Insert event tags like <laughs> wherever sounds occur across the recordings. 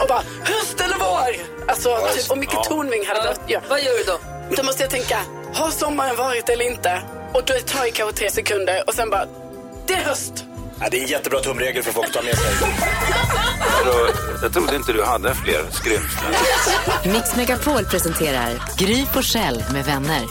och bara höst eller vår? Alltså, typ, och mycket Tornving hade behövt göra. Vad gör du då? Då måste jag tänka, har sommaren varit eller inte? Och då tar det kanske tre sekunder och sen bara, det är höst. Ja, det är en jättebra tumregel för folk att ta med sig. <laughs> Jag trodde inte du hade fler skrymslen. Mix Megapol presenterar Gry Forssell med vänner.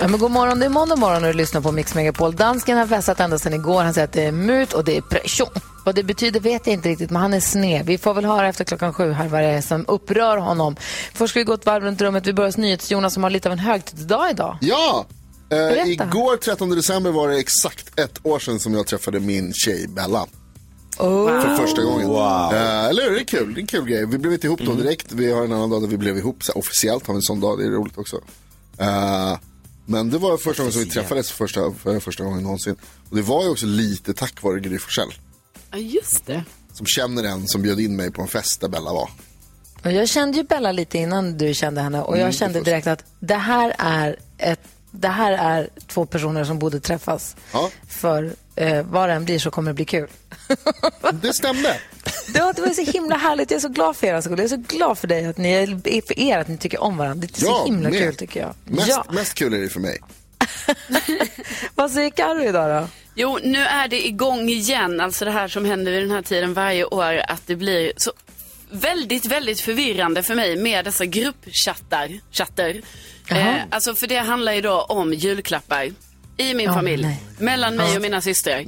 Ja, men god morgon, det är måndag morgon och du lyssnar på Mix Megapol. Dansken har festat ända sedan igår. Han säger att det är mut och det är pression. Vad det betyder vet jag inte riktigt, men han är sned. Vi får väl höra efter klockan sju här vad det är som upprör honom. Först ska vi gå ett varv runt rummet. Vi börjar hos NyhetsJonas som har lite av en högtidsdag idag. Ja! Eh, igår 13 december var det exakt ett år sedan som jag träffade min tjej Bella. Oh. För första gången. Eh, eller hur? Det är kul. Det är en kul grej. Vi blev inte ihop då direkt. Vi har en annan dag där vi blev ihop. Så här, officiellt har vi en sån dag. Det är roligt också. Eh, men det var första gången som vi träffades första, för första gången någonsin. Och det var ju också lite tack vare Gry Forssell. Ja, just det. Som känner en som bjöd in mig på en fest där Bella var. Och jag kände ju Bella lite innan du kände henne och jag Mm, kände direkt att det här är ett det här är två personer som borde träffas. Ja. För eh, vad det än blir så kommer det bli kul. <laughs> Det stämde. Det var, det var så himla härligt. Jag är så glad för er skull. Jag är så glad för dig att ni är för er att ni tycker om varandra. Det är så Ja, himla med. kul tycker jag. Mest, Ja. mest kul är det för mig. <laughs> Vad säger Carro idag då? Jo, nu är det igång igen. Alltså det här som händer vid den här tiden varje år. Att det blir så väldigt, väldigt förvirrande för mig med dessa gruppchattar. Chatter. Eh, alltså för det handlar ju då om julklappar i min familj. nej. Mellan mig och mina systrar.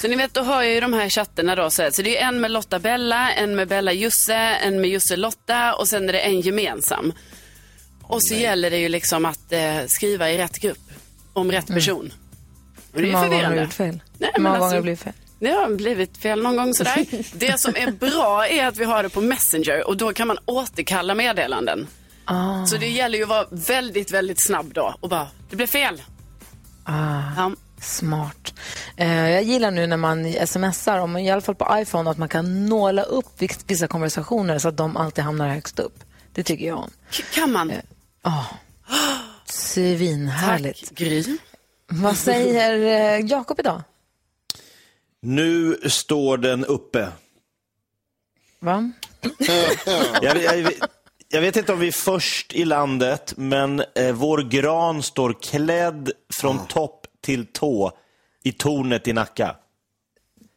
Så ni vet, då har jag ju de här chatterna då. Så så det är en med Lotta Bella, en med Bella Jusse, en med Jusse Lotta och sen är det en gemensam. Och så gäller det ju liksom att eh, skriva i rätt grupp om rätt person. Och det är många gånger har förvirrande. du gjort fel? Nej, men många alltså- har det blivit fel? Det har blivit fel någon gång sådär. <laughs> Det som är bra är att vi har det på Messenger och då kan man återkalla meddelanden. Ah. Så det gäller ju att vara väldigt, väldigt snabb då och bara, det blev fel. Ah. Ja. Smart. Eh, jag gillar nu när man smsar, om, i alla fall på iPhone, att man kan nåla upp vis- vissa konversationer så att de alltid hamnar högst upp. Det tycker jag om. K- Kan man? Svinhärligt. Tack, Gry. Vad säger eh, Jakob idag? Nu står den uppe. Va? Jag, jag, jag vet inte om vi är först i landet, men eh, vår gran står klädd från topp till tå i tornet i Nacka.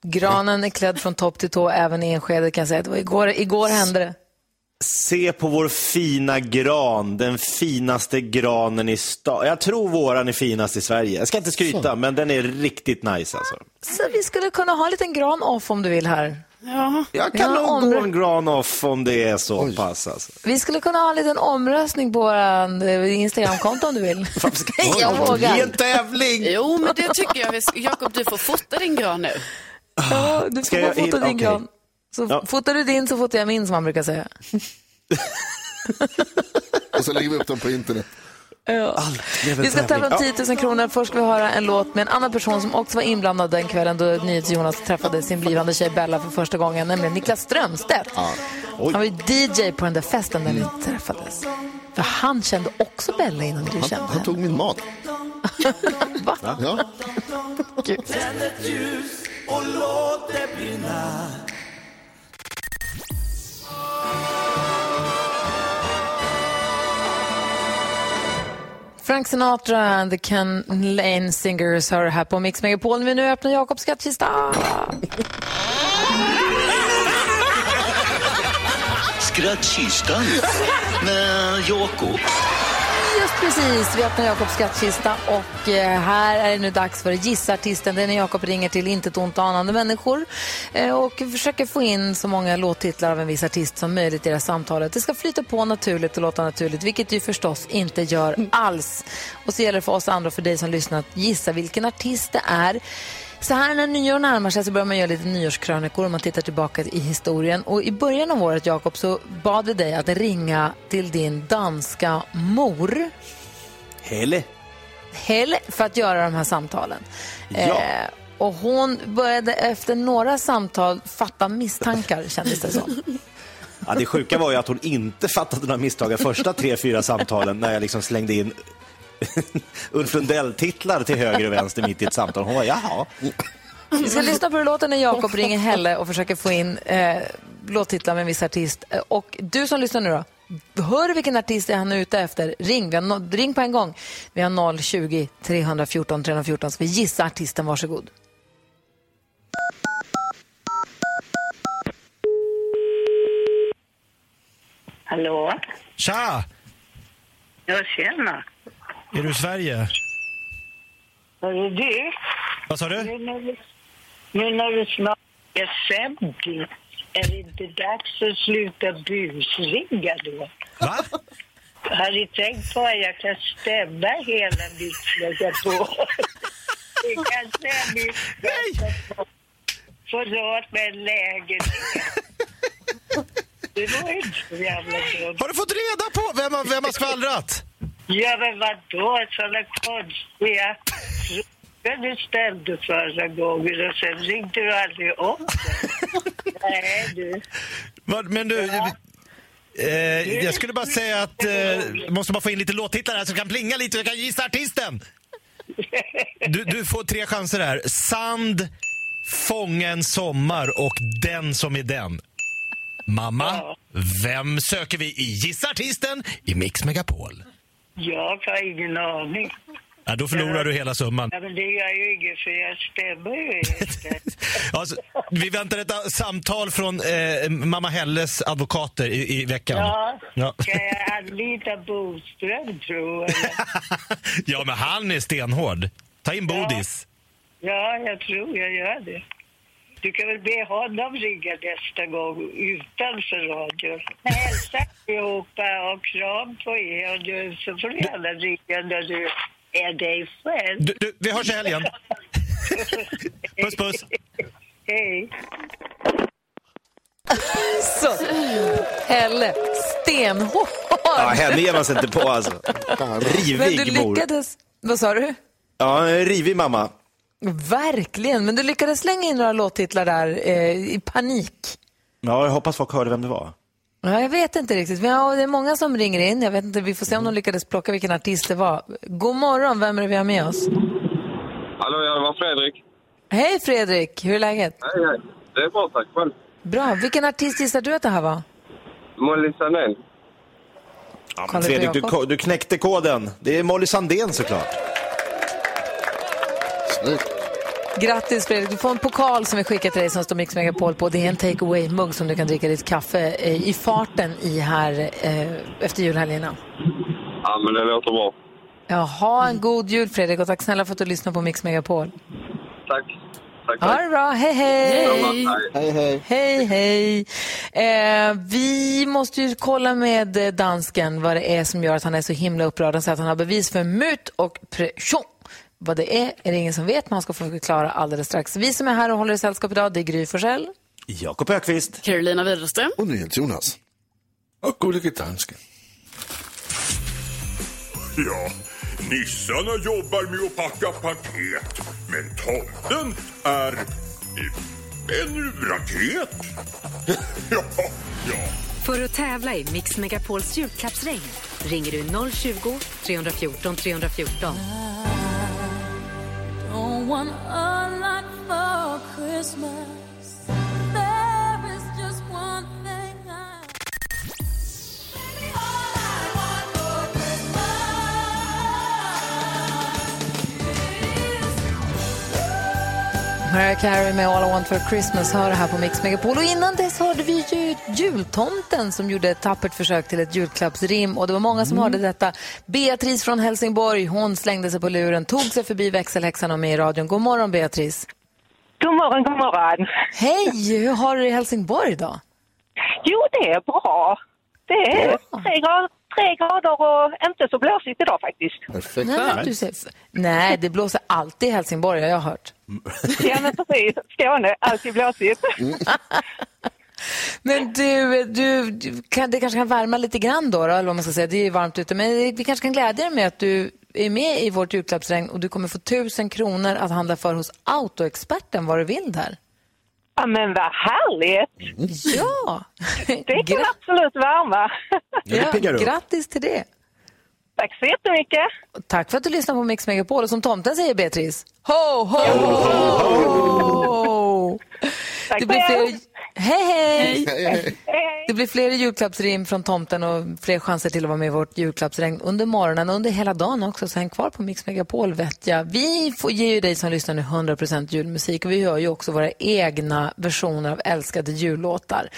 Granen är klädd från topp till tå, även i Enskede kan jag säga. Det var igår, igår hände det. Se på vår fina gran, den finaste granen i stan. Jag tror våran är finast i Sverige. Jag ska inte skryta, men den är riktigt nice alltså. Så vi skulle kunna ha en liten gran off om du vill här. Ja. Jag kan nog omrö- gå en gran off om det är så pass alltså. Vi skulle kunna ha en liten omröstning på vår Instagramkonto om du vill. <laughs> jag Ge vågar. en tävling! Jo, men det tycker jag. Jakob, du får fota din gran nu. Ja, du Ska får jag- fota din okej. gran. Så Ja. fotar du din så fotar jag min som man brukar säga. <laughs> Och så lägger vi upp dem på internet. Vi ska tävla om 10 000 kronor. Först ska vi höra en låt med en annan person som också var inblandad den kvällen då NyhetsJonas träffade sin blivande tjej Bella för första gången, nämligen Niklas Strömstedt. Han var ju DJ på den där festen där ni träffades. För han kände också Bella innan du Han, kände han tog min mat. <laughs> Va? Ja. Gud. Frank Sinatra and the Ken Lane Singers har det här på Mix Megapol. Vi nu öppnar Jakobs skattkista. Skrattkistan med Jakob precis. Vi öppnar Jakobs skattkista och eh, här är det nu dags för Gissa artisten. Det är när Jakob ringer till intet ont anande människor eh, och försöker få in så många låttitlar av en viss artist som möjligt i det här samtalet. Det ska flyta på naturligt och låta naturligt, vilket det ju förstås inte gör alls. Och så gäller det för oss andra och för dig som lyssnar att gissa vilken artist det är. Så här när nyår närmar sig så börjar man göra lite nyårskrönikor och man tittar tillbaka i historien. Och i början av året, Jakob, så bad vi dig att ringa till din danska mor, Helle. Helle, för att göra de här samtalen. Ja. Eh, och hon började efter några samtal fatta misstankar, kändes det som. Ja, det sjuka var ju att hon inte fattade några misstag de första tre, fyra samtalen när jag liksom slängde in <laughs> Ulf Lundell-titlar till höger och vänster mitt i ett samtal. Hon var jaha. Vi ska lyssna på hur det låter när Jakob ringer Helle och försöker få in eh, låttitlar med en viss artist. Eh, Och du som lyssnar nu då, hör vilken artist är han är ute efter? Ring, vi har no- ring på en gång. Vi har 020 314 314 så vi gissa artisten, varsågod. Hallå? Tja! Ja, tjena. Är du i Sverige? Hörru du, Vad sa du? nu när du, nu när du snart är 50, är det inte dags att sluta busringa då? Va? Har ni tänkt på att jag kan stämma hela mitt megapol? Det kan säga mitt få råd med en lägenhet. Det var inte så jävla dumt. Har du fått reda på vem, vem har skvallrat? Ja, men vadå? Sådana konstiga frågor du ställde förra gången och sen ringde du aldrig upp. <laughs> Nej, du. Vad- Men du, eh, jag skulle bara säga att eh, måste bara få in lite låttitlar här så jag kan plinga lite och jag kan gissa artisten. <laughs> Du, du får tre chanser här. Sand, Fånga en sommar och Den som är den. Mamma, vem söker vi i Gissa artisten i Mix Megapol? Jag har ingen aning. Ja, då förlorar du hela summan. Ja, men det gör ju inget för jag stämmer ju inte. <laughs> Alltså, vi väntar ett äh, samtal från eh, mamma Helles advokater i, i veckan. Ja, Ja. ska jag anlita Boström tro eller? <laughs> ja, men han är stenhård. Ta in Bodis. Ja, jag tror jag gör det. Du kan väl be honom ringa nästa gång utanför radion. Hälsa allihopa och kram på er. Och du, så får du gärna ringa när du är dig själv. Du, du, vi hörs i helgen. <laughs> Puss, puss. Hej. Så, Helle, stenhård. Ja, henne ger man sig inte på alltså. Men du Rivig mor. lyckades, vad sa du? Ja, rivig mamma. Verkligen, men du lyckades slänga in några låttitlar där eh, i panik. Ja, jag hoppas folk hörde vem det var. Ja, jag vet inte riktigt. Vi har, det är många som ringer in. Jag vet inte, vi får se om de lyckades plocka vilken artist det var. God morgon, vem är det vi har med oss? Hallå, ja, det var Fredrik. Hej Fredrik, hur är läget? Hej, hej. Det är bra, tack själv. Bra. Vilken artist gissar du att det här var? Molly Sandén. Ja, men Fredrik, du, du knäckte koden. Det är Molly Sandén såklart. Grattis Fredrik, du får en pokal som vi skickar till dig som står Mix Megapol på. Det är en take away-mugg som du kan dricka ditt kaffe eh, i farten i här eh, efter julhelgerna. Ja, men det låter bra. Ja, ha en god jul Fredrik och tack snälla för att du lyssnar på Mix Megapol. Tack. Tack, Ha det bra, hej hej! Hej, hej. Hej, hej. Eh, vi måste ju kolla med dansken vad det är som gör att han är så himla upprörd. Han säger att han har bevis för mut och pression. Vad det är är det ingen som vet, men han ska få förklara alldeles strax. Vi som är här och håller i sällskap idag, det är Gry Forssell. Jakob Ökvist. Carolina Widerström. Och NyhetsJonas. Och gullige dansken. Ja, nissarna jobbar med att packa paket. Men tomten är en raket. <laughs> ja, ja. För att tävla i Mix Megapols julklappsregn ringer du 020 314 314. Want a lot for Christmas. Mariah Carey med All I Want For Christmas hör här på Mix Megapol. Och innan dess hörde vi ju jultomten som gjorde ett tappert försök till ett julklappsrim. Och det var många som hörde detta. Beatrice från Helsingborg, hon slängde sig på luren, tog sig förbi växelhäxan och med i radion. God morgon Beatrice. God morgon, god morgon. Hej, hur har du det i Helsingborg då? Jo, det är bra. Det är tre grader, tre grader och inte så blåsigt idag faktiskt. Perfekt. Nej, men du ser, nej, det blåser alltid i Helsingborg har jag hört. Ja, men precis. Skåne, alltid blåsigt. Men du, du, du kan, det kanske kan värma lite grann då, då eller vad man ska säga. Det är ju varmt ute. Men vi kanske kan glädja dig med att du är med i vårt julklappsregn och du kommer få tusen kronor att handla för hos Autoexperten vad du vill där. Ja, men vad härligt! Ja! Det kan absolut värma. Ja, grattis till det. Tack så jättemycket. Tack för att du lyssnar på Mix Megapol. Och som tomten säger Beatrice, ho, ho, ho! Tack Det blir fler... Hej, Hej, hej! Det blir fler julklappsrim från tomten och fler chanser till att vara med i vårt julklappsregn under morgonen och under hela dagen också. Så häng kvar på Mix Megapol vet jag. Vi får ge ju dig som lyssnar nu 100% julmusik och vi gör ju också våra egna versioner av älskade jullåtar.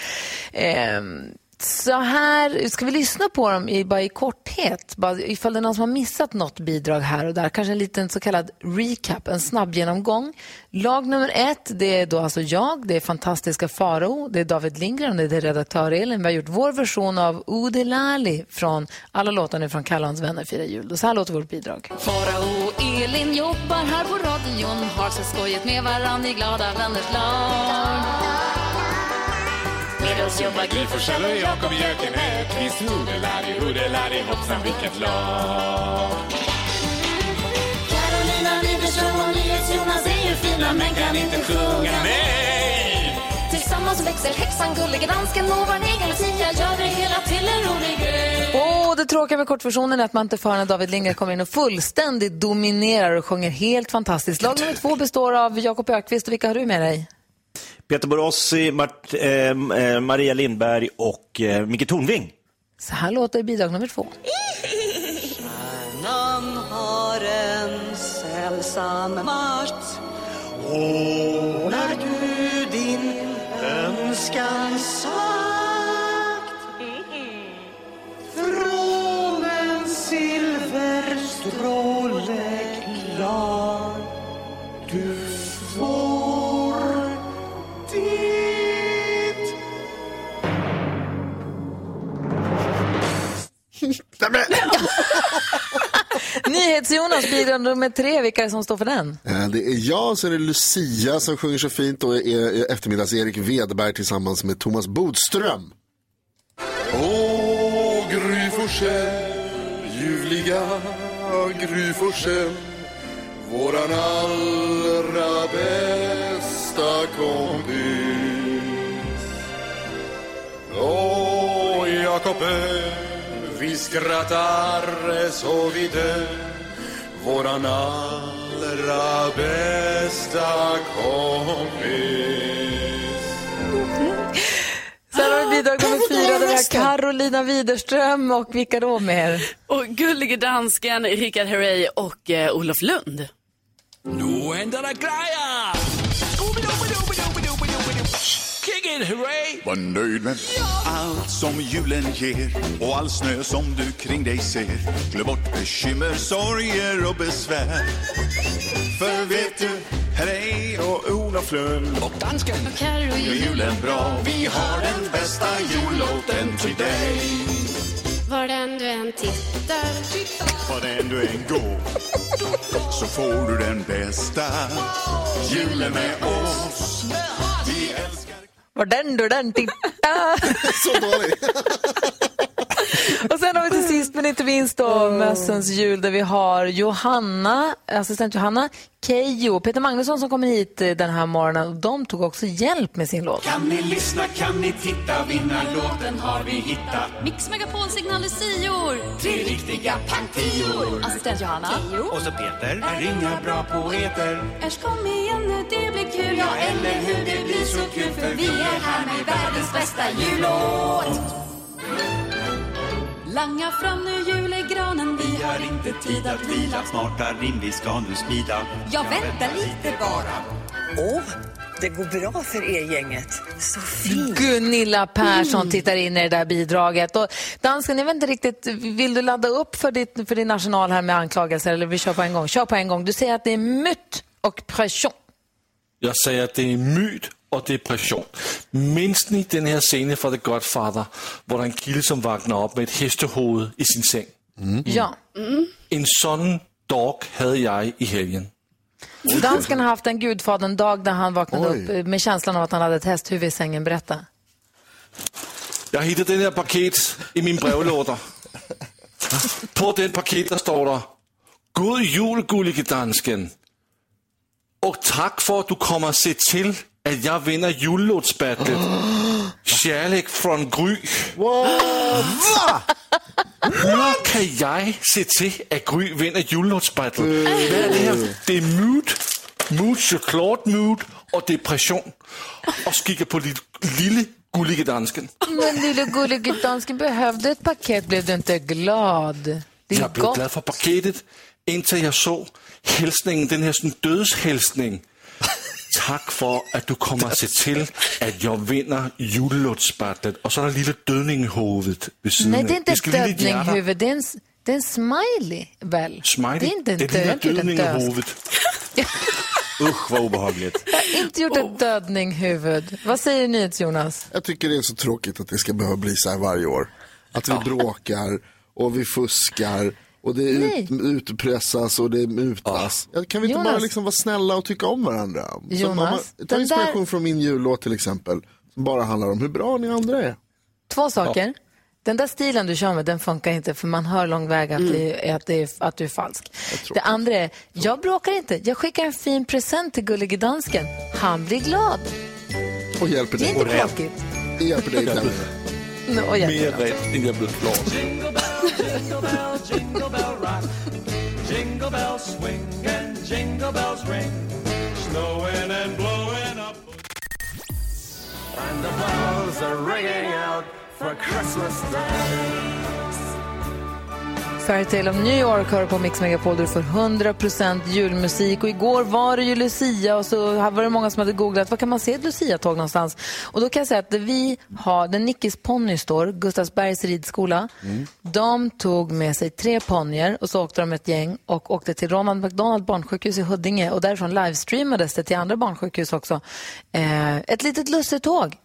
Ehm, så här, ska vi lyssna på dem i, bara i korthet? Bara, ifall det är någon som har missat något bidrag här och där. Kanske en liten så kallad recap, en snabb genomgång. Lag nummer ett, det är då alltså jag, det är fantastiska Faro, det är David Lindgren och det är redaktör Elin. Vi har gjort vår version av Ode Lali från alla låtar nu från Kalle och hans vänner firar jul. Och så här låter vårt bidrag. Farao och Elin jobbar här på radion Har så skojigt med varann i glada vänners lag oss jobbar Gry Forssell och Jakob Jökenäs Hudelari, hudelari, hoppsan vilket lag Carolina Widerström och NyhetsJonas är ju fina men kan inte sjunga Nej! Tillsammans växer häxan gullige dansken och vår egen Lucia gör det hela till en rolig grej Åh, det tråkiga med kortversionen är att man inte får när David Lindgren kommer in och fullständigt dominerar och sjunger helt fantastiskt. Lag nummer två består av Jakob Ökvist och vilka har du med dig? Peter Borossi, Mart, eh, eh, Maria Lindberg och eh, Micke Tornving. Så här låter bidrag nummer två. Stjärnan har en sällsam makt Och när du din önskan sagt Från en silverstråle <laughs> NyhetsJonas bidrag nummer tre, vilka är det som står för den? Eh, Det är jag, så är det Lucia som sjunger så fint och är eftermiddags-Erik Wedberg tillsammans med Thomas Bodström. Åh, Gry Forssell, ljuvliga Gry Forssell Våran allra bästa kompis Åh, Jakob vi skrattar så vi dör Våran allra bästa kompis Sen har vi bidrag nummer fyra där vi har Carolina Widerström och vilka då mer? Och gullige dansken, Richard Herrey och eh, Olof Lund. Nu händer det grejer! It, hurray! Var nöjd med allt som julen ger och all snö som du kring dig ser. Glöm bort bekymmer, sorger och besvär. För vet du, här är och Olof Lund och dansken gör julen bra. Vi har den bästa jullåten till dig. Var den du än tittar Var den du än går så får du den bästa julen med oss. Var den du den titta? <laughs> Så dålig. <laughs> <laughs> Och sen har vi till sist men inte minst då mössens jul där vi har Johanna, assistent Johanna, Keyyo och Peter Magnusson som kommer hit eh, den här morgonen och de tog också hjälp med sin låt. Kan ni lyssna, kan ni titta, vinnarlåten har vi hittat. Mix Megapol signalisior Tre riktiga pantior. Assistent Johanna Och så Peter. Är inga bra poeter. Äsch kom igen nu, det blir kul Ja, eller hur, det blir så kul för vi är här med världens bästa jullåt. Langa fram nu julegranen, vi Vi har inte tid att vila, smarta rim vi ska nu smida. Ja, vänta lite bara. Åh, det går bra för er gänget. Så fint. Gunilla Persson Mm. tittar in i det där bidraget. Och dansken, jag vet inte riktigt, vill du ladda upp för, ditt, för din arsenal här med anklagelser eller vi kör på en gång? Kör på en gång. Du säger att det är myt och pression. Jeg sagde, at det er myt og depression. Mindes ni den her scene fra The Godfather, hvor der er en kilde, som vågner op med et hestehoved i sin seng? Ja. En sådan dog havde jeg i helgen. Dansken har haft en gudfadern-dag där han vaknade Oj. upp med känslan av att han hade ett hästhuvud i sängen. Berätta. Jeg har hittet den her paket i min brevlåder. På den paket, der står der, God jul, gullige dansken. Og tak for, at du kommer se til, at jeg vinder julelåtsbattlet. Kærlighed fra Gry. Hur kan jeg se til, at Gry vinder julelåtsbattlet? Hvad er det her? Det er mood, mood, chokolade mood og depression. Og skikker på dit lille gullige dansken. Men lille gullige dansken behövde ett paket, blev du inte glad? Det är Jeg blev gott. glad for paketet, indtil jeg så hälsningen, den her sådan dødshälsning. Tak for, at du kommer at se til, at jeg vinder julelåtsbattlet. Og så der lille dødning i hovedet ved siden Nej, det är inte ett dödninghuvud. Det är en, det är en smiley, väl? Smiley. Det är inte en det er död. den Jag <laughs> har der inte gjort en dødning i död. hovedet. Usch vad obehagligt. Jag har inte gjort ett dödninghuvud. Vad säger NyhetsJonas? Jag tycker det är så tråkigt att det ska behöva bli så här varje år. Att vi bråkar och vi fuskar och det ut, utpressas och det mutas. Ja. Kan vi inte Jonas. bara liksom vara snälla och tycka om varandra? Jonas, mamma, ta inspiration där- från min jullåt till exempel. Som bara handlar om hur bra ni andra är. Två saker. Den där stilen du kör med, den funkar inte för man hör lång väg att, det, är- att, det är, att du är falsk. Det andra är, jag bråkar inte. Jag skickar en fin present till gullige dansken. Han blir glad. Och hjälper Det är dig. inte tråkigt. Det hjälper dig. <laughs> No, och hjälper Mere ret, end jeg er blevet glad. Jingle bell, jingle bell, rock. Jingle bells swing and jingle bells ring. Snowing and blowing up. And the bells are ringing out for Christmas Day. Fairytale of New York hör på Mix Megapol där du får 100% julmusik. Och igår var det ju Lucia och så var det många som hade googlat vad kan man se ett Lucia-tåg någonstans. Och då kan jag säga att vi har, där Nickis ponny står, Gustavsbergs ridskola, de tog med sig tre ponnyer och så åkte de ett gäng och åkte till Ronald McDonald barnsjukhus i Huddinge och därifrån livestreamades det till andra barnsjukhus också. Eh, ett litet lussetåg.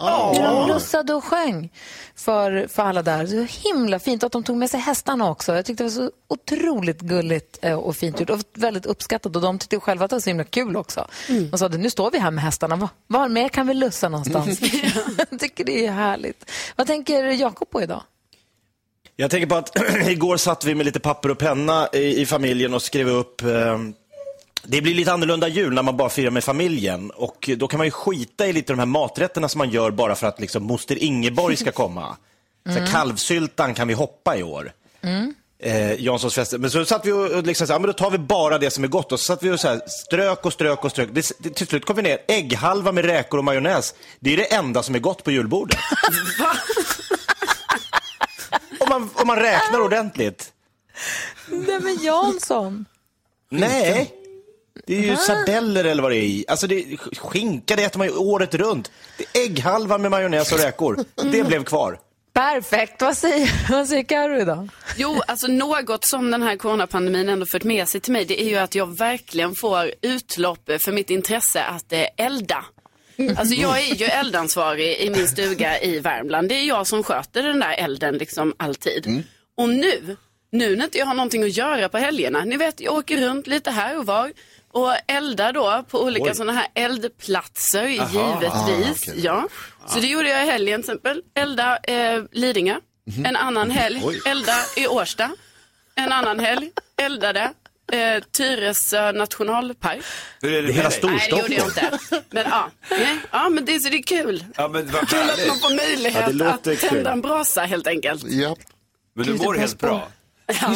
Hur de lussade och sjöng för, för alla där. Så himla fint. Och att de tog med sig hästarna också. Jag tyckte det var så otroligt gulligt eh, och fint gjort. Och väldigt uppskattat. Och de tyckte själva att det var så himla kul också. De sa, nu står vi här med hästarna. Var, var mer kan vi lussa någonstans? <laughs> Jag tycker det är härligt. Vad tänker Jakob på idag? Jag tänker på att <clears throat> igår satt vi med lite papper och penna i, i familjen och skrev upp eh, det blir lite annorlunda jul när man bara firar med familjen och då kan man ju skita i lite de här maträtterna som man gör bara för att liksom moster Ingeborg ska komma. Så Mm. Kalvsyltan kan vi hoppa i år. Mm. Eh, Janssons fester. Men så satt vi och och liksom så här, men då tar vi bara det som är gott. Och så satt vi och så här, strök och strök och strök. Det, det, till slut kom vi ner, ägghalva med räkor och majonnäs. Det är det enda som är gott på julbordet. <laughs> om, man, om man räknar ordentligt. Nej men Jansson. Nej. Det är ju Va? sardeller eller vad det är i. Alltså det skinka det äter man ju året runt. Det är ägghalva med majonnäs och räkor. Det blev kvar. Perfekt. Vad säger, vad säger Karo idag? Jo, alltså något som den här coronapandemin ändå fört med sig till mig, det är ju att jag verkligen får utlopp för mitt intresse att eh, elda. Alltså jag är ju eldansvarig i min stuga i Värmland. Det är jag som sköter den där elden liksom alltid. Och nu, nu när inte jag har någonting att göra på helgerna, ni vet jag åker runt lite här och var och eldar då på olika sådana här eldplatser Aha. givetvis. Ah, okej. ja. Så det gjorde jag i helgen till exempel. Elda eh, Lidingö. En annan helg Oj. elda i Årsta. En annan helg eldade eh, Tyresö nationalpark. Hur är det, hela dig? Nej, det gjorde jag inte. Men ja, nej, ja men det, så det är kul. Ja, men vad Kul att man får möjlighet Ja, att kul. tända en brasa helt enkelt. Ja. Men du mår helt bra. Ja.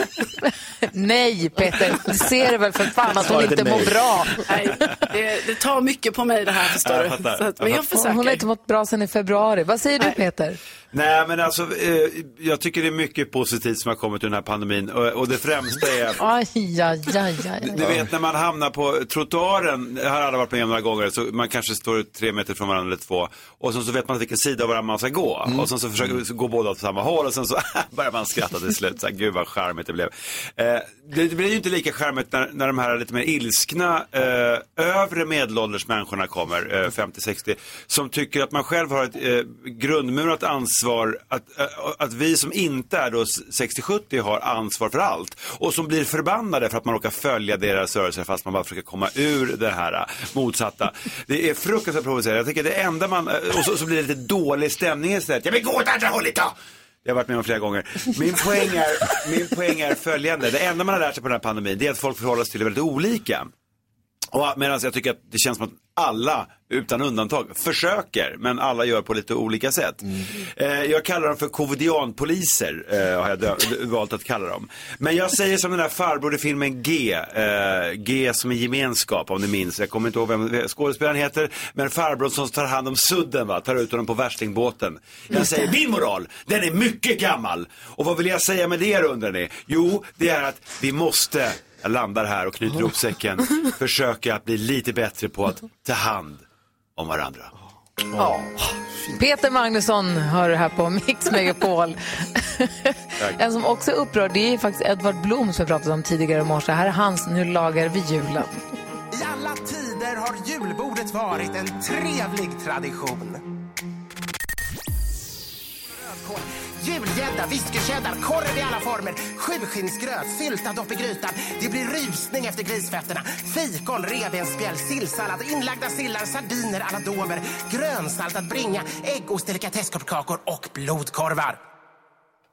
<laughs> Nej, Peter. Du ser väl för fan att hon inte mår nej. bra. Nej, det, det tar mycket på mig det här förstår du. att, men jag försöker. Hon har inte mått bra sedan i februari. Vad säger du, Peter? Nej, men alltså, eh, jag tycker det är mycket positivt som har kommit ur den här pandemin. Och, och det främsta är... <laughs> Aj, aj, aj, aj, aj. Du vet när man hamnar på trottoaren, det har alla varit med om några gånger, så man kanske står tre meter från varandra eller två. Och sen så vet man vilken sida av varandra man ska gå. Mm. Och sen så försöker så går båda åt samma håll och sen så <laughs> börjar man skratta till slut. Så här, Gud vad charmigt det blev. Eh, det blir ju inte lika charmigt när, när de här lite mer ilskna eh, övre medelålders människorna kommer, eh, 50-60, som tycker att man själv har ett eh, grundmurat ansvar, att, eh, att vi som inte är då 60-70 har ansvar för allt. Och som blir förbannade för att man råkar följa deras rörelser fast man bara försöker komma ur det här eh, motsatta. Det är fruktansvärt provocerande. Jag tycker det enda man, eh, och så, så blir det lite dålig stämning istället. Jag vill gå åt andra hållet då! Jag har varit med om flera gånger. Min poäng, är, min poäng är följande. Det enda man har lärt sig på den här pandemin det är att folk förhåller sig till väldigt olika. Och medan jag tycker att det känns som att alla, utan undantag, försöker, men alla gör på lite olika sätt. Eh, jag kallar dem för covidianpoliser, eh, har jag dö- valt att kalla dem. Men jag säger som den där farbror i filmen G, eh, G som i gemenskap om ni minns. Jag kommer inte ihåg vem skådespelaren heter, men farbrorn som tar hand om sudden, va? tar ut honom på värstingbåten. Jag säger, min moral, den är mycket gammal. Och vad vill jag säga med det undrar ni? Jo, det är att vi måste jag landar här och knyter ihop säcken. <laughs> Försöka att bli lite bättre på att ta hand om varandra. Ja. Peter Magnusson hör det här på Mix Megapol. en som också är upprörd det är faktiskt Edvard Blom som vi pratade om tidigare i morse. Här är hans Nu lagar vi julen. I alla tider har julbordet varit en trevlig tradition. Rödkål, Julgädda, whiskycheddar, korv i alla former, sjuskinsgröt, sylta dopp i grytan. Det blir rusning efter grisfötterna. Fikon, revbensspjäll, sillsallad, inlagda sillar, sardiner alla domer, grönsaltad bringa, äggost, delikatesskorvkakor och blodkorvar.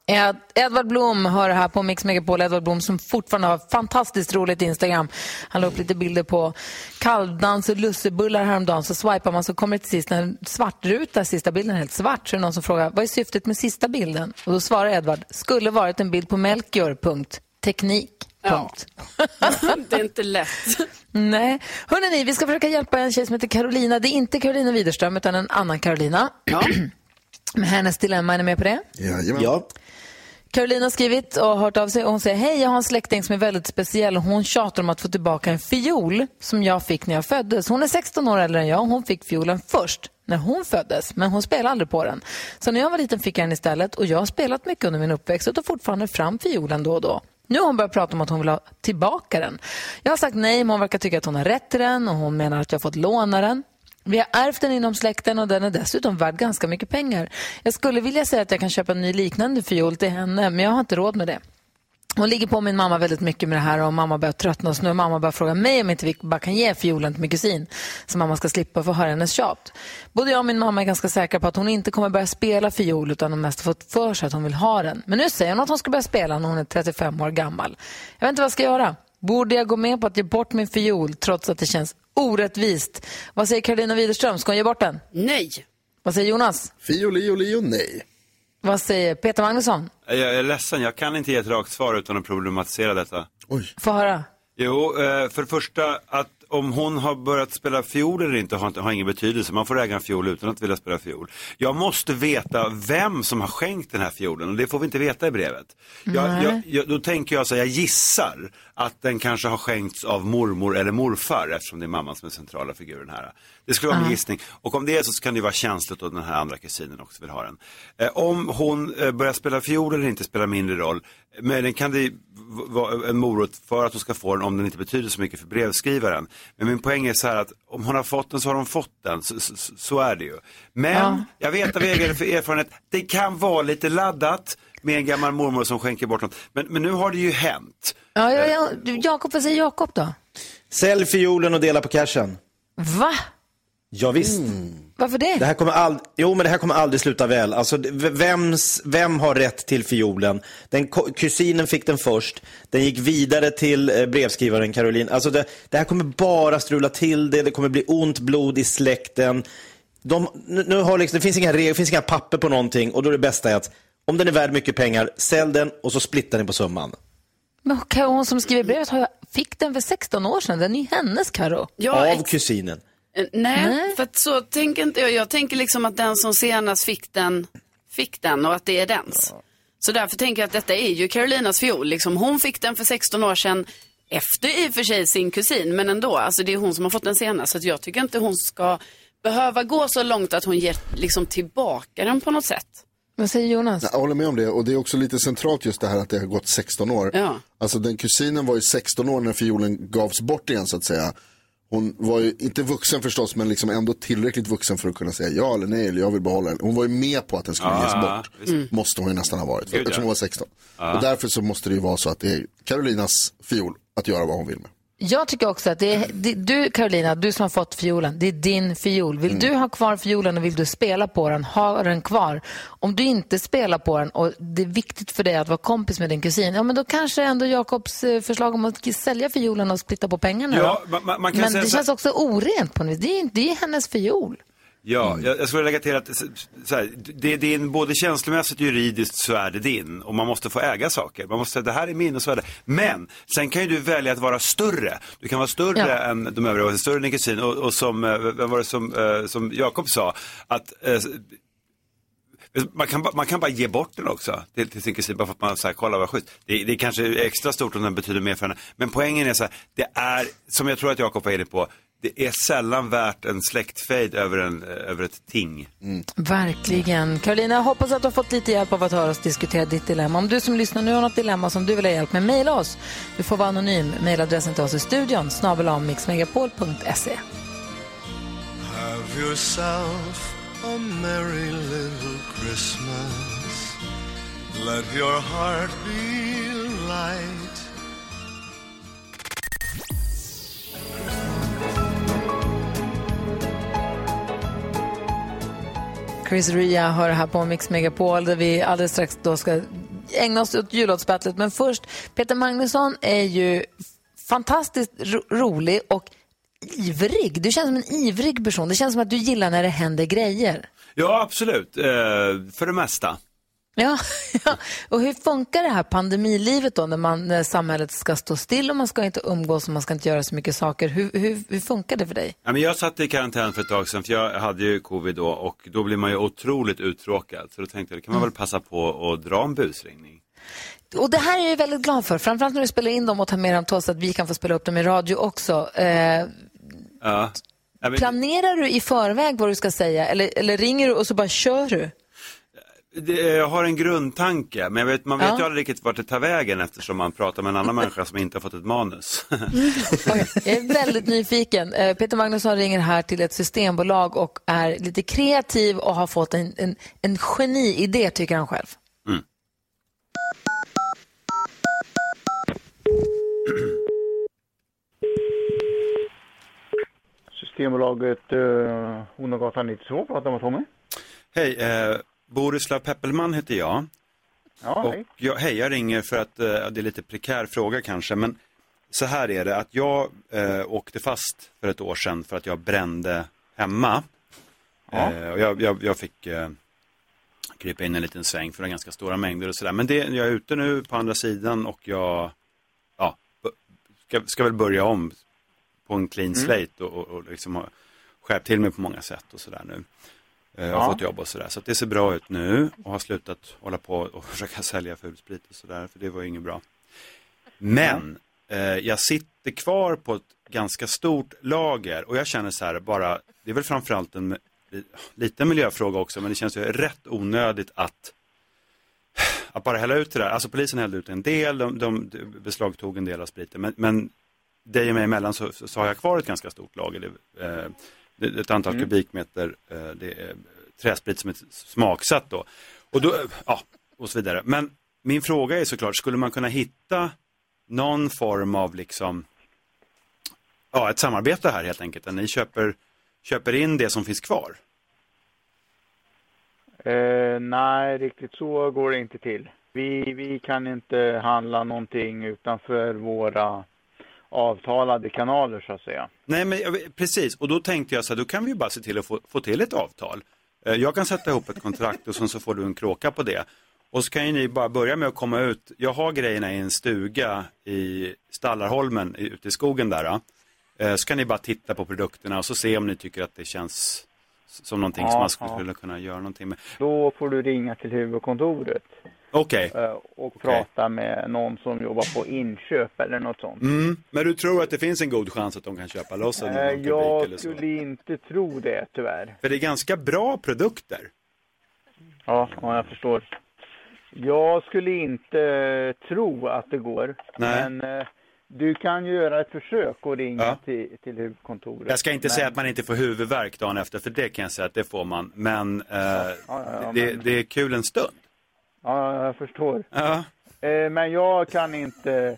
Ed, Edvard Blom hör här på Mix Megapol. Edvard Blom som fortfarande har fantastiskt roligt Instagram. Han la upp lite bilder på kalvdans och lussebullar häromdagen. Så swipar man så kommer det till sist en svartruta, sista bilden är helt svart. Så är det någon som frågar, vad är syftet med sista bilden? Och då svarar Edvard, skulle varit en bild på Melchior, punkt. Teknik, punkt. <laughs> det är inte lätt. Nej. Hörrni, vi ska försöka hjälpa en tjej som heter Carolina. Det är inte Carolina Widerström utan en annan Carolina. Med hennes dilemma, är ni med på det? Jajamän. Ja. Carolina har skrivit och hört av sig och hon säger hej, jag har en släkting som är väldigt speciell och hon tjatar om att få tillbaka en fiol som jag fick när jag föddes. Hon är 16 år äldre än jag och hon fick fiolen först när hon föddes, men hon spelade aldrig på den. Så när jag var liten fick jag den istället och jag har spelat mycket under min uppväxt och tar fortfarande fram fiolen då och då. Nu har hon börjat prata om att hon vill ha tillbaka den. Jag har sagt nej, men hon verkar tycka att hon har rätt till den och hon menar att jag har fått låna den. Vi har ärvt den inom släkten och den är dessutom värd ganska mycket pengar. Jag skulle vilja säga att jag kan köpa en ny liknande fiol till henne, men jag har inte råd med det. Hon ligger på min mamma väldigt mycket med det här och mamma börjar tröttna och nu har mamma börjat fråga mig om inte vi bara kan ge fiolen till min kusin så mamma ska slippa få höra hennes tjat. Både jag och min mamma är ganska säkra på att hon inte kommer börja spela fiol utan hon mest fått för sig att hon vill ha den. Men nu säger hon att hon ska börja spela när hon är 35 år gammal. Jag vet inte vad jag ska göra. Borde jag gå med på att ge bort min fiol trots att det känns orättvist? Vad säger Karolina Widerström? Ska hon ge bort den? Nej. Vad säger Jonas? Fio, lio, lio, nej. Vad säger Peter Magnusson? Jag är ledsen, jag kan inte ge ett rakt svar utan att problematisera detta. Få höra. Jo, eh, för det första att om hon har börjat spela fiol eller inte har, har ingen betydelse. Man får äga en fiol utan att vilja spela fiol. Jag måste veta vem som har skänkt den här fiolen och det får vi inte veta i brevet. Jag, jag, jag, då tänker jag så här, jag gissar att den kanske har skänkts av mormor eller morfar eftersom det är mamman som är centrala figuren här. Det skulle vara min gissning. Och om det är så, så kan det vara känsligt att den här andra kusinen också vill ha den. Eh, om hon eh, börjar spela fiol eller inte spelar mindre roll. Men kan det en morot för att hon ska få den om den inte betyder så mycket för brevskrivaren. Men min poäng är så här att om hon har fått den så har hon fått den. Så, så, så är det ju. Men Ja. jag vet av egen erfarenhet, det kan vara lite laddat med en gammal mormor som skänker bort något. Men, men nu har det ju hänt. Ja, ja, ja. Du, Jakob, vad säger Jakob då? Sälj fiolen och dela på cashen. Va? Ja, visst. Varför det? Det här kommer ald- jo, men det här kommer aldrig sluta väl. Alltså, vems, vem har rätt till fiolen? Den, ko- kusinen fick den först. Den gick vidare till eh, brevskrivaren Caroline. Alltså, det, det här kommer bara strula till det. Det kommer bli ont blod i släkten. De, nu, har liksom, det finns inga regler, det finns inga papper på någonting och då är det bästa är att om den är värd mycket pengar, sälj den och så splittar ni på summan. Men hon som skriver brevet fick den för 16 år sedan. Den är hennes, Karo. Ja, Av kusinen. Eh, Nej, för att så tänker inte jag. Jag tänker liksom att den som senast fick den, fick den och att det är dens. Så därför tänker jag att detta är ju Carolinas fiol. Liksom, hon fick den för 16 år sedan efter i och för sig sin kusin, men ändå. Alltså det är hon som har fått den senast. Så att jag tycker inte hon ska behöva gå så långt att hon ger liksom tillbaka den på något sätt. Vad säger Jonas? Jag håller med om det och det är också lite centralt just det här att det har gått 16 år. Ja. Alltså den kusinen var ju 16 år när fiolen gavs bort igen så att säga. Hon var ju inte vuxen förstås men liksom ändå tillräckligt vuxen för att kunna säga ja eller nej eller jag vill behålla den. Hon var ju med på att den skulle Ja, ges bort. Mm. Måste hon ju nästan ha varit för, eftersom hon var 16. Ja. Och därför så måste det ju vara så att det är Carolinas fiol att göra vad hon vill med. Jag tycker också att det är, det, du Carolina, du som har fått fiolen, det är din fiol. Vill Mm. du ha kvar fiolen och vill du spela på den, ha den kvar. Om du inte spelar på den och det är viktigt för dig att vara kompis med din kusin, ja men då kanske ändå Jakobs eh, förslag om att sälja fiolen och splitta på pengarna Ja, man- man- Men säga det så känns också orent på något vis. Det är, det är hennes fiol. Ja, jag, jag skulle lägga till att så- så här, det är din, både känslomässigt och juridiskt så är det din. Och man måste få äga saker. Man måste säga det här är min och så är det. Men sen kan ju du välja att vara större. Du kan vara större Ja. än de övriga, större än din kusin. Och, och som, eh, vad var det som, eh, som Jakob sa, att eh, man kan, man kan bara ge bort den också till, till sin kusin bara för att man säger kolla vad schysst. Det, det är kanske är extra stort om den betyder mer för henne. Men poängen är så här, det är, som jag tror att Jakob var inne på, det är sällan värt en släktfejd över, en, över ett ting. Verkligen. Carolina, jag hoppas att du har fått lite hjälp av att höra oss diskutera ditt dilemma. Om du som lyssnar nu har något dilemma som du vill ha hjälp med, mejla oss. Du får vara anonym. Mejladressen till oss i studion, snabel mixmegapol.se. Have yourself a merry little Christmas. Let your heart be light. Chris Ria hör här på Mix Megapol där vi alldeles strax då ska ägna oss åt jullåtsbattlet. Men först, Peter Magnusson är ju fantastiskt ro rolig och ivrig. Du känns som en ivrig person. Det känns som att du gillar när det händer grejer. Ja, absolut. Eh, för det mesta. Ja, <laughs> ja. och hur funkar det här pandemilivet då när, man, när samhället ska stå still och man ska inte umgås och man ska inte göra så mycket saker? Hur, hur, hur funkar det för dig? Ja, men jag satt i karantän för ett tag sedan, för jag hade ju covid då och då blir man ju otroligt uttråkad. Så då tänkte jag, det kan man väl passa på att dra en busringning. Och det här är jag väldigt glad för, framförallt när du spelar in dem och tar med dem till oss så att vi kan få spela upp dem i radio också. Eh, Ja. Planerar du i förväg vad du ska säga eller, eller ringer du och så bara kör du? Det, jag har en grundtanke, men jag vet, man vet Ja. ju aldrig riktigt vart det tar vägen eftersom man pratar med en annan människa som inte har fått ett manus. <laughs> Jag är väldigt nyfiken. Eh, Peter Magnusson ringer här till ett systembolag och är lite kreativ och har fått en, en, en geniidé tycker han själv. Mm. Systembolaget uh, Hornagatan 92 pratar med Tommy. Hej, eh, Borislav Peppelman heter jag. Ja, och hej. jag, hej, jag ringer för att eh, det är lite prekär fråga kanske, men så här är det att jag eh, åkte fast för ett år sedan för att jag brände hemma. Ja. Eh, och jag, jag, jag fick eh, krypa in en liten sväng för det var ganska stora mängder och sådär. Men det, jag är ute nu på andra sidan och jag ja, ska, ska väl börja om på en clean Mm. slate och, och, och liksom skärpt till mig på många sätt och sådär nu. Eh, Jag har Ja. fått jobb och sådär. Så det ser bra ut nu och har slutat hålla på och <laughs> försöka sälja fulsprit och sådär. För det var ju inget bra. Men eh, jag sitter kvar på ett ganska stort lager och jag känner så här bara, det är väl framförallt en liten miljöfråga också, men det känns ju rätt onödigt att att bara hälla ut det där. Alltså polisen hällde ut en del, de, de beslagtog en del av spriten, men, men dig och mig emellan så, så har jag kvar ett ganska stort lager. Eh, ett antal Mm. kubikmeter, eh, det är träsprit som är smaksatt då. Och då, ja, och så vidare. Men min fråga är såklart, skulle man kunna hitta någon form av liksom, ja, ett samarbete här helt enkelt, där ni köper, köper in det som finns kvar? Eh, nej, riktigt så går det inte till. Vi, vi kan inte handla någonting utanför våra avtalade kanaler så att säga. Nej, men precis. Och då tänkte jag så här, då kan vi ju bara se till att få, få till ett avtal. Eh, Jag kan sätta ihop ett kontrakt och sen så får du en kråka på det. Och så kan ju ni bara börja med att komma ut. Jag har grejerna i en stuga i Stallarholmen ute i skogen där. Eh, Så kan ni bara titta på produkterna och så se om ni tycker att det känns som någonting som Ja, man skulle ja. kunna göra någonting med. Då får du ringa till huvudkontoret Okej. eh, och prata med någon som jobbar på inköp eller något sånt. Mm. Men du tror att det finns en god chans att de kan köpa loss en publik Jag skulle inte tro det tyvärr. För det är ganska bra produkter. Ja, ja jag förstår. Jag skulle inte eh, tro att det går. Nej. Men du kan ju göra ett försök och ringa Ja. till, till huvudkontoret. Jag ska inte Men- säga att man inte får huvudvärk dagen efter, för det kan jag säga att det får man. Men, eh, ja, det, men- det är kul en stund. Ja, jag förstår. Ja. Eh, Men jag kan inte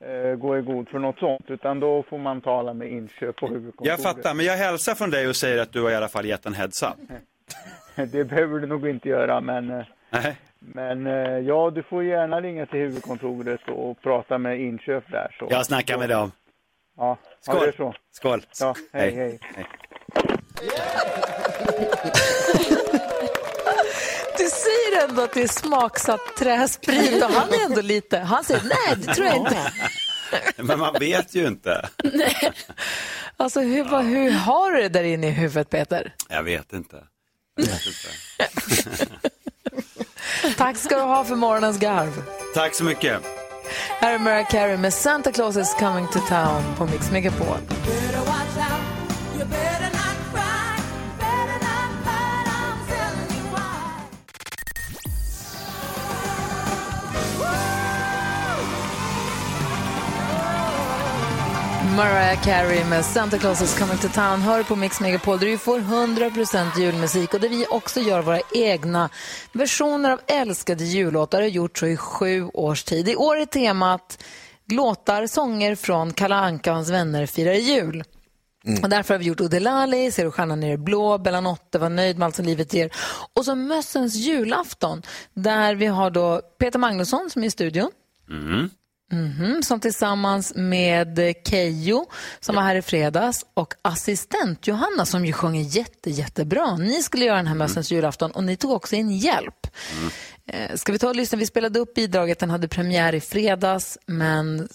eh, gå i god för något sånt, utan då får man tala med inköp på huvudkontoret. Jag fattar, men jag hälsar från dig och säger att du har i alla fall gett en heads up. <laughs> Det behöver du nog inte göra, men, eh, Nej. men ja, du får gärna ringa till huvudkontoret och prata med inköp där. Så. Jag snackar med dem. Ja, ja Skål. så. Skål. Ja, hej, hej. Du säger ändå att det är smaksatt träsprit och han är ändå lite... Han säger nej, det tror jag inte. Men man vet ju inte. <laughs> Alltså hur, vad, hur har du det där inne i huvudet Peter? Jag vet inte. Jag vet inte. <laughs> Tack ska du ha för morgonens garv. Tack så mycket. Här är Mariah Carey med Santa Claus is coming to town på Mix Megapol. Mariah Carey med Santa Claus is coming to town. Hör på Mix Megapol där du får 100% julmusik och där vi också gör våra egna versioner av älskade jullåtar och har gjort så i sju års tid. I år är temat låtar, sånger från Kalle Anka och hans vänner firar jul. Och därför har vi gjort Odelali, Ser du stjärnan i det blå, Bellanotte, Var nöjd med allt som livet ger. Och så Mössens julafton, där vi har då Peter Magnusson som är i studion. Mm. Mhm, som tillsammans med Keyyo som var här i fredags och assistent Johanna som ju sjunger jätte, jättebra. Ni skulle göra den här Mössens julafton och ni tog också in hjälp. Eh, Ska vi ta och lyssna? Vi spelade upp bidraget, den hade premiär i fredags, men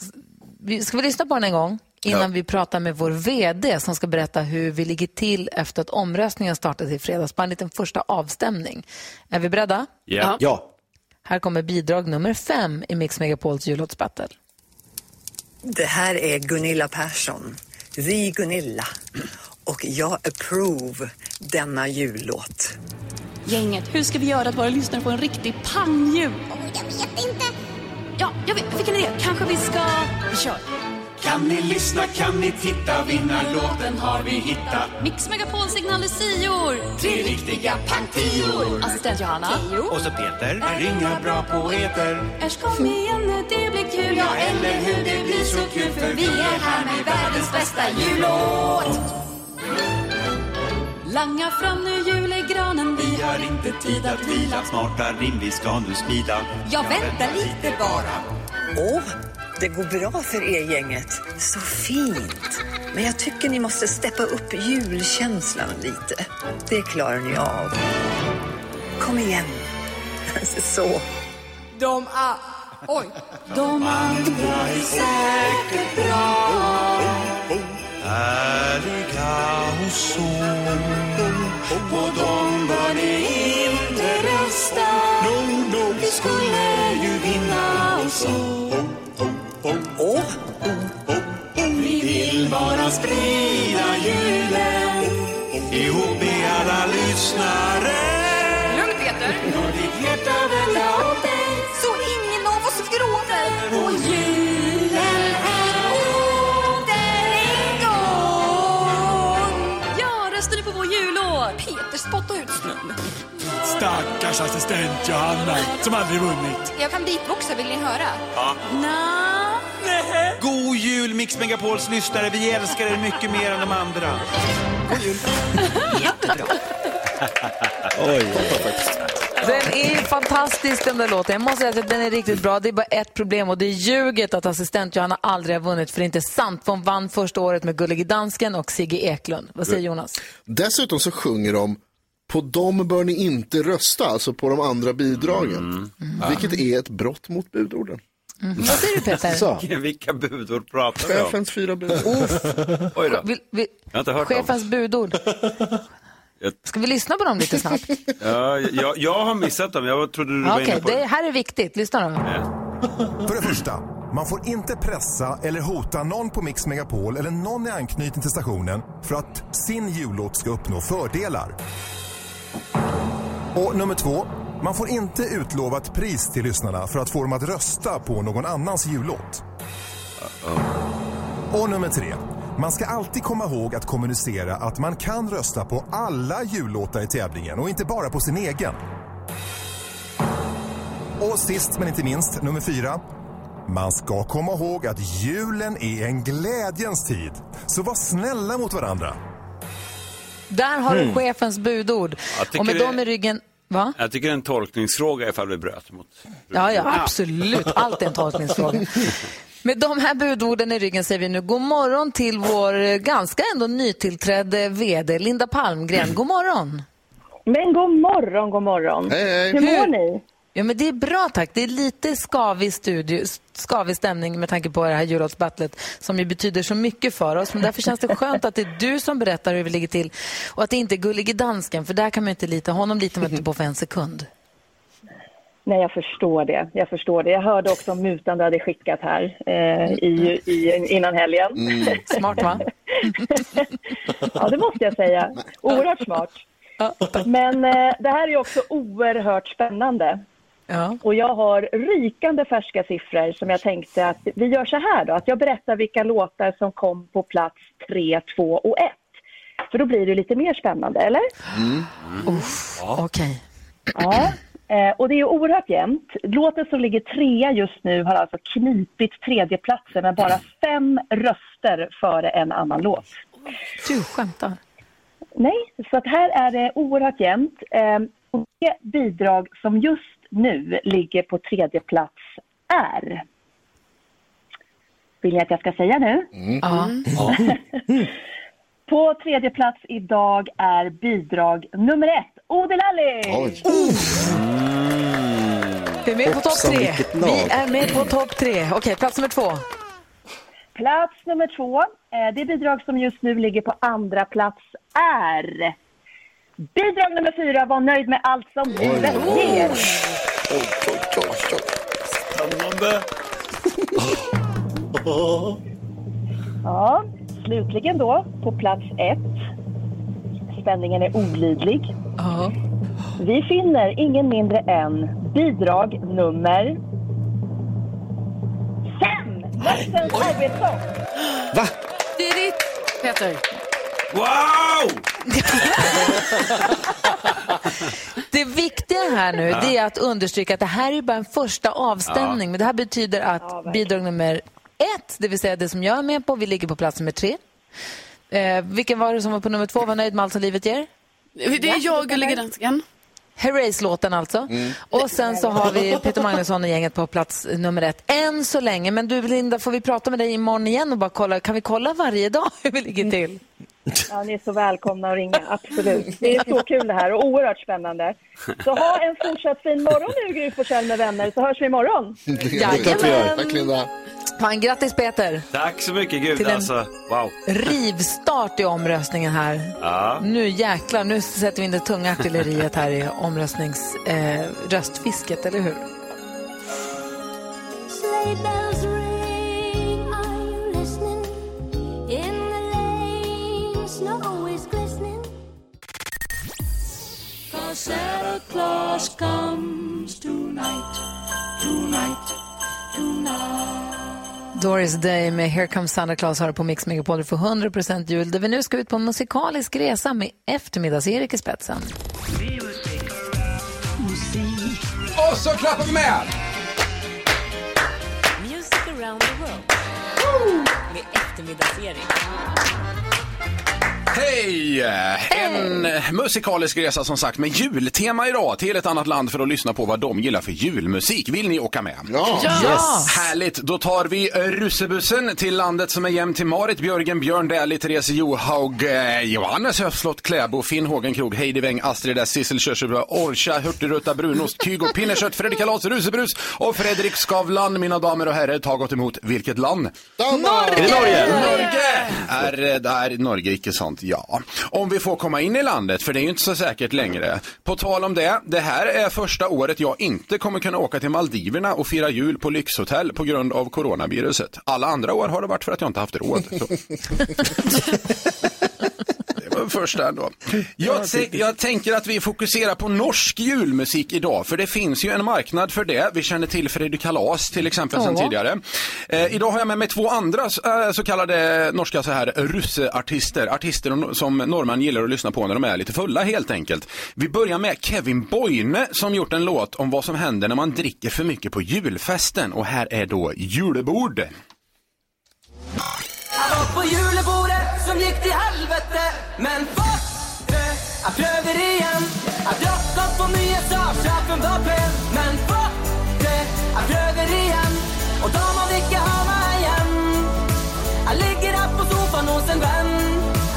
ska vi lyssna på den en gång? Innan Ja. vi pratar med vår VD som ska berätta hur vi ligger till efter att omröstningen startade i fredags. Bara en liten första avstämning. Är vi beredda? Ja. Ja. Här kommer bidrag nummer fem i Mix Megapols jullåtsbattle. Det här är Gunilla Persson, The Gunilla. Och jag approve denna jullåt. Gänget, hur ska vi göra att våra lyssnare får en riktig pangjul? Jag vet inte. Ja, jag vet. Vilken idé? Kanske vi ska... Vi kör. Kan ni lyssna, kan ni titta, vinnarlåten har vi hittat. Mix Megapol signalisior. Tre riktiga pangtior. Assistent Johanna. Och så Peter, är inga bra poeter. Äsch kom igen nu, det blir kul. Ja, eller hur, det blir så kul för vi är här med världens bästa jullåt. Langa fram nu julegranen. Vi har inte tid att vila, smarta rim vi ska nu smida. Ja, vänta lite bara. Åh, det går bra för er gänget. Så fint. Men jag tycker ni måste steppa upp julkänslan lite. Det klarar ni av. Kom igen. <laughs> Så. De är... Oj. De andra är säkert bra. Härliga och så. Vi vill bara sprida julen ihop med alla lyssnare. Lugn Peter. Låt ditt hjärta välla åt dig. Så ingen av oss gråter. Och julen Stackars assistent Johanna som aldrig vunnit. Jag kan beatboxa, vill ni höra? Ja. Nja. God jul Mix Megapols lyssnare, vi älskar er mycket mer än de andra. <laughs> Oj. Den är fantastisk den där låten. Jag måste säga att den är riktigt bra. Det är bara ett problem och det är ljuget att assistent Johanna aldrig har vunnit för det är inte sant. För hon vann första året med Gullige Dansken och Sigge Eklund. Vad säger Jonas? Dessutom så sjunger de På dem bör ni inte rösta, alltså på de andra bidragen. Mm. Vilket är ett brott mot budorden. Mm. Vad säger du Peter? <laughs> Så. Vilka budord pratar vi om? Chefens fyra budord. Oj då. Vill, vill, Jag har inte hört dem. chefens budord. Jag- Ska vi lyssna på dem lite snabbt? <laughs> Ja, jag, jag har missat dem. Jag trodde du var Okej, inne på det här är viktigt. Lyssna då. För det första, man får inte pressa eller hota någon på Mix Megapol eller någon i anknytning till stationen för att sin jullåt ska uppnå fördelar. Och nummer två, man får inte utlova ett pris till lyssnarna för att få dem att rösta på någon annans jullåt. Och nummer tre, man ska alltid komma ihåg att kommunicera att man kan rösta på alla jullåtar i tävlingen och inte bara på sin egen. Och sist men inte minst, nummer fyra. Man ska komma ihåg att julen är en glädjens tid. Så var snälla mot varandra. Där har du Mm. chefens budord. Jag tycker Och med det- dem i ryggen... Va? Jag tycker det är en tolkningsfråga ifall vi bröt mot... Ja, ja, absolut. Allt är en tolkningsfråga. Med de här budorden i ryggen säger vi nu god morgon till vår eh, ganska ändå nytillträdde VD Linda Palmgren. God morgon! Men god morgon, god morgon. Hur mår ni? Ja, men det är bra tack. Det är lite skavig, studio, skavig stämning med tanke på det här jullåtsbattlet som ju betyder så mycket för oss. Men därför känns det skönt att det är du som berättar hur vi ligger till och att det inte är Gullige Dansken för där kan man inte lita. Honom litar man inte på för en sekund. Nej, jag förstår det. Jag förstår det. Jag hörde också om mutan du hade skickat här eh, i, i, innan helgen. Mm. Smart, va? <laughs> ja, det måste jag säga. Oerhört smart. Men eh, det här är också oerhört spännande. Och jag har rykande färska siffror som jag tänkte att vi gör så här då, att jag berättar vilka låtar som kom på plats 3, 2 och 1. För då blir det lite mer spännande, eller? Okej. Ja, eh, och det är oerhört jämnt. Låten som ligger trea just nu har alltså knipit tredjeplatsen med bara fem röster före en annan låt. Du skämtar? Nej, så att här är det oerhört jämnt. Eh, och det bidrag som just nu ligger på tredje plats är... Vill ni att jag ska säga nu? Ja. <laughs> På tredje plats idag är bidrag nummer ett, Odelali! Vi är med på topp tre. Vi är med på topp tre. Okej, plats nummer två. Plats nummer två, eh, det bidrag som just nu ligger på andra plats är... Bidrag nummer fyra, var nöjd med allt som livet ger. Spännande. <laughs> Ja, slutligen då, på plats ett. Spänningen är olidlig. Vi finner ingen mindre än bidrag nummer fem. Arbetssång. Va? Det är ditt, Peter. Wow! Det viktiga här nu Ja. det är att understryka att det här är bara en första avstämning. Ja. Men det här betyder att bidrag nummer ett, det vill säga det som jag är med på, vi ligger på plats nummer tre. Eh, vilken var det som var på nummer två? Var nöjd med allt som livet ger? Det är jag, Gullige Dansken. Herreys-låten alltså. Och sen så har vi Peter Magnusson och gänget på plats nummer ett. Än så länge. Men du Linda, får vi prata med dig imorgon igen och bara kolla, kan vi kolla varje dag hur vi ligger till? Ja, ni är så välkomna att ringa, absolut. Det är så kul det här och oerhört spännande. Så ha en fortsatt fin morgon nu, Gry Forssell med vänner, så hörs vi imorgon. Jajamän. Tack Linda. Fan, grattis Peter! Tack så mycket, gud Till en- alltså. Wow. Rivstart i omröstningen här. Ja. Nu jäklar, nu sätter vi in det tunga artilleriet här i omröstnings... Eh, röstfisket, eller hur? Claus comes tonight, tonight, tonight. Doris Day med Here Comes Santa Claus har på Mix Megapol för 100% jul där vi nu ska ut på en musikalisk resa med eftermiddags-Erik i spetsen. Och så klappar vi med! Music around the world. Med eftermiddagsserie. Hej! En musikalisk resa som sagt med jultema idag till ett annat land för att lyssna på vad de gillar för julmusik. Vill ni åka med? Ja! Yes. Härligt! Då tar vi russebussen till landet som är jämnt till Marit, Björgen, Björn Dählie, Therese Johaug, eh, Johannes Höfslott, Kläbo, Finn Hågenkroog, Heidi Weng, Astrid S, Sissel Kyrkjebø, Orcha, Hurtigrutta, Brunost, Kygo, Pinnekött, Fredrik Kalas, Rusebrus och Fredrik Skavlan. Mina damer och herrar, ta gott emot vilket land? Danmark! Är det Norge? Norge! Är, eh, där Norge icke sånt? Ja. Om vi får komma in i landet, för det är ju inte så säkert längre. På tal om det, det här är första året jag inte kommer kunna åka till Maldiverna och fira jul på lyxhotell på grund av coronaviruset. Alla andra år har det varit för att jag inte haft råd. <laughs> <laughs> Första ändå. Jag, jag tänker att vi fokuserar på norsk julmusik idag, för det finns ju en marknad för det. Vi känner till Fredrik Kalas till exempel sedan Ja. tidigare. Eh, idag har jag med mig två andra eh, så kallade norska så här russeartister. Artister som norrmän gillar att lyssna på när de är lite fulla helt enkelt. Vi börjar med Kevin Boyne som gjort en låt om vad som händer när man dricker för mycket på julfesten. Och här är då julebord. Jag var på julebordet som gick till helvete. Men fuck det, jag prövar igen. Jag drack på nya Saab-chefen var pen Men fuck det, jag prövar igen. Och de har icke ikke ha meg Jag ligger här på sofaen hos en vän.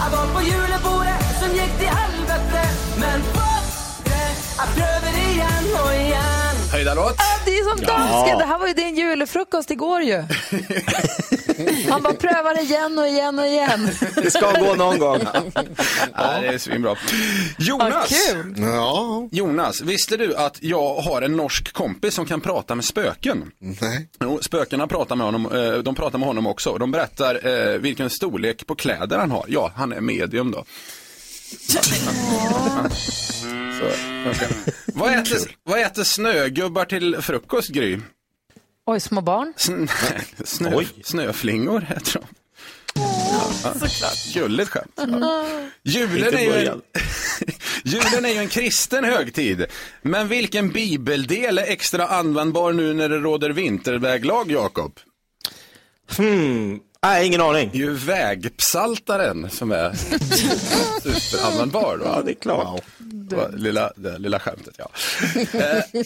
Jag var på julebordet som gick till helvete. Men fuck det, jag prövar igen Höjda låt. Ja, det är som Ja. dansken. Det här var ju din julfrukost igår ju. Han bara prövar igen och igen och igen. Det ska gå någon gång. Ja, det är svinbra. Jonas, kul. Ja. Jonas, visste du att jag har en norsk kompis som kan prata med spöken? Nej. Jo, spökena pratar med honom, eh, de pratar med honom också. De berättar eh, vilken storlek på kläder han har. Ja, han är medium då. Så, okay. vad, äter, vad äter snögubbar till frukost, Gry? Oj, små barn. Sn- <laughs> snö, snöflingor heter de. Ja, Gulligt skämt. Julen Inte är, ju en, <laughs> julen är ju en kristen högtid. Men vilken bibeldel är extra användbar nu när det råder vinterväglag, Jakob? Hmm. Nej, ingen aning. Det är ju vägpsaltaren som är <laughs> superanvändbar. Då. Ja, det är klart. Det var Lilla, det lilla skämtet, ja. Eh,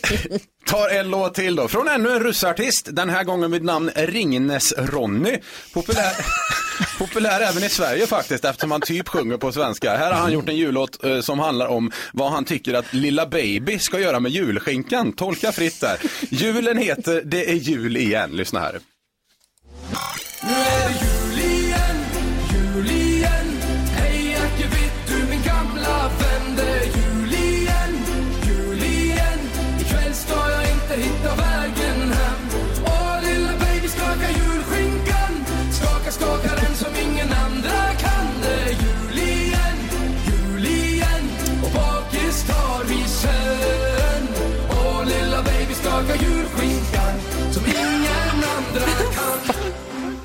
tar en låt till då. Från ännu en russartist, den här gången vid namn Ringnes-Ronny. Populär, <laughs> populär även i Sverige faktiskt, eftersom han typ sjunger på svenska. Här har han gjort en jullåt eh, som handlar om vad han tycker att Lilla Baby ska göra med julskinkan. Tolka fritt där. Julen heter Det är jul igen. Lyssna här. Nu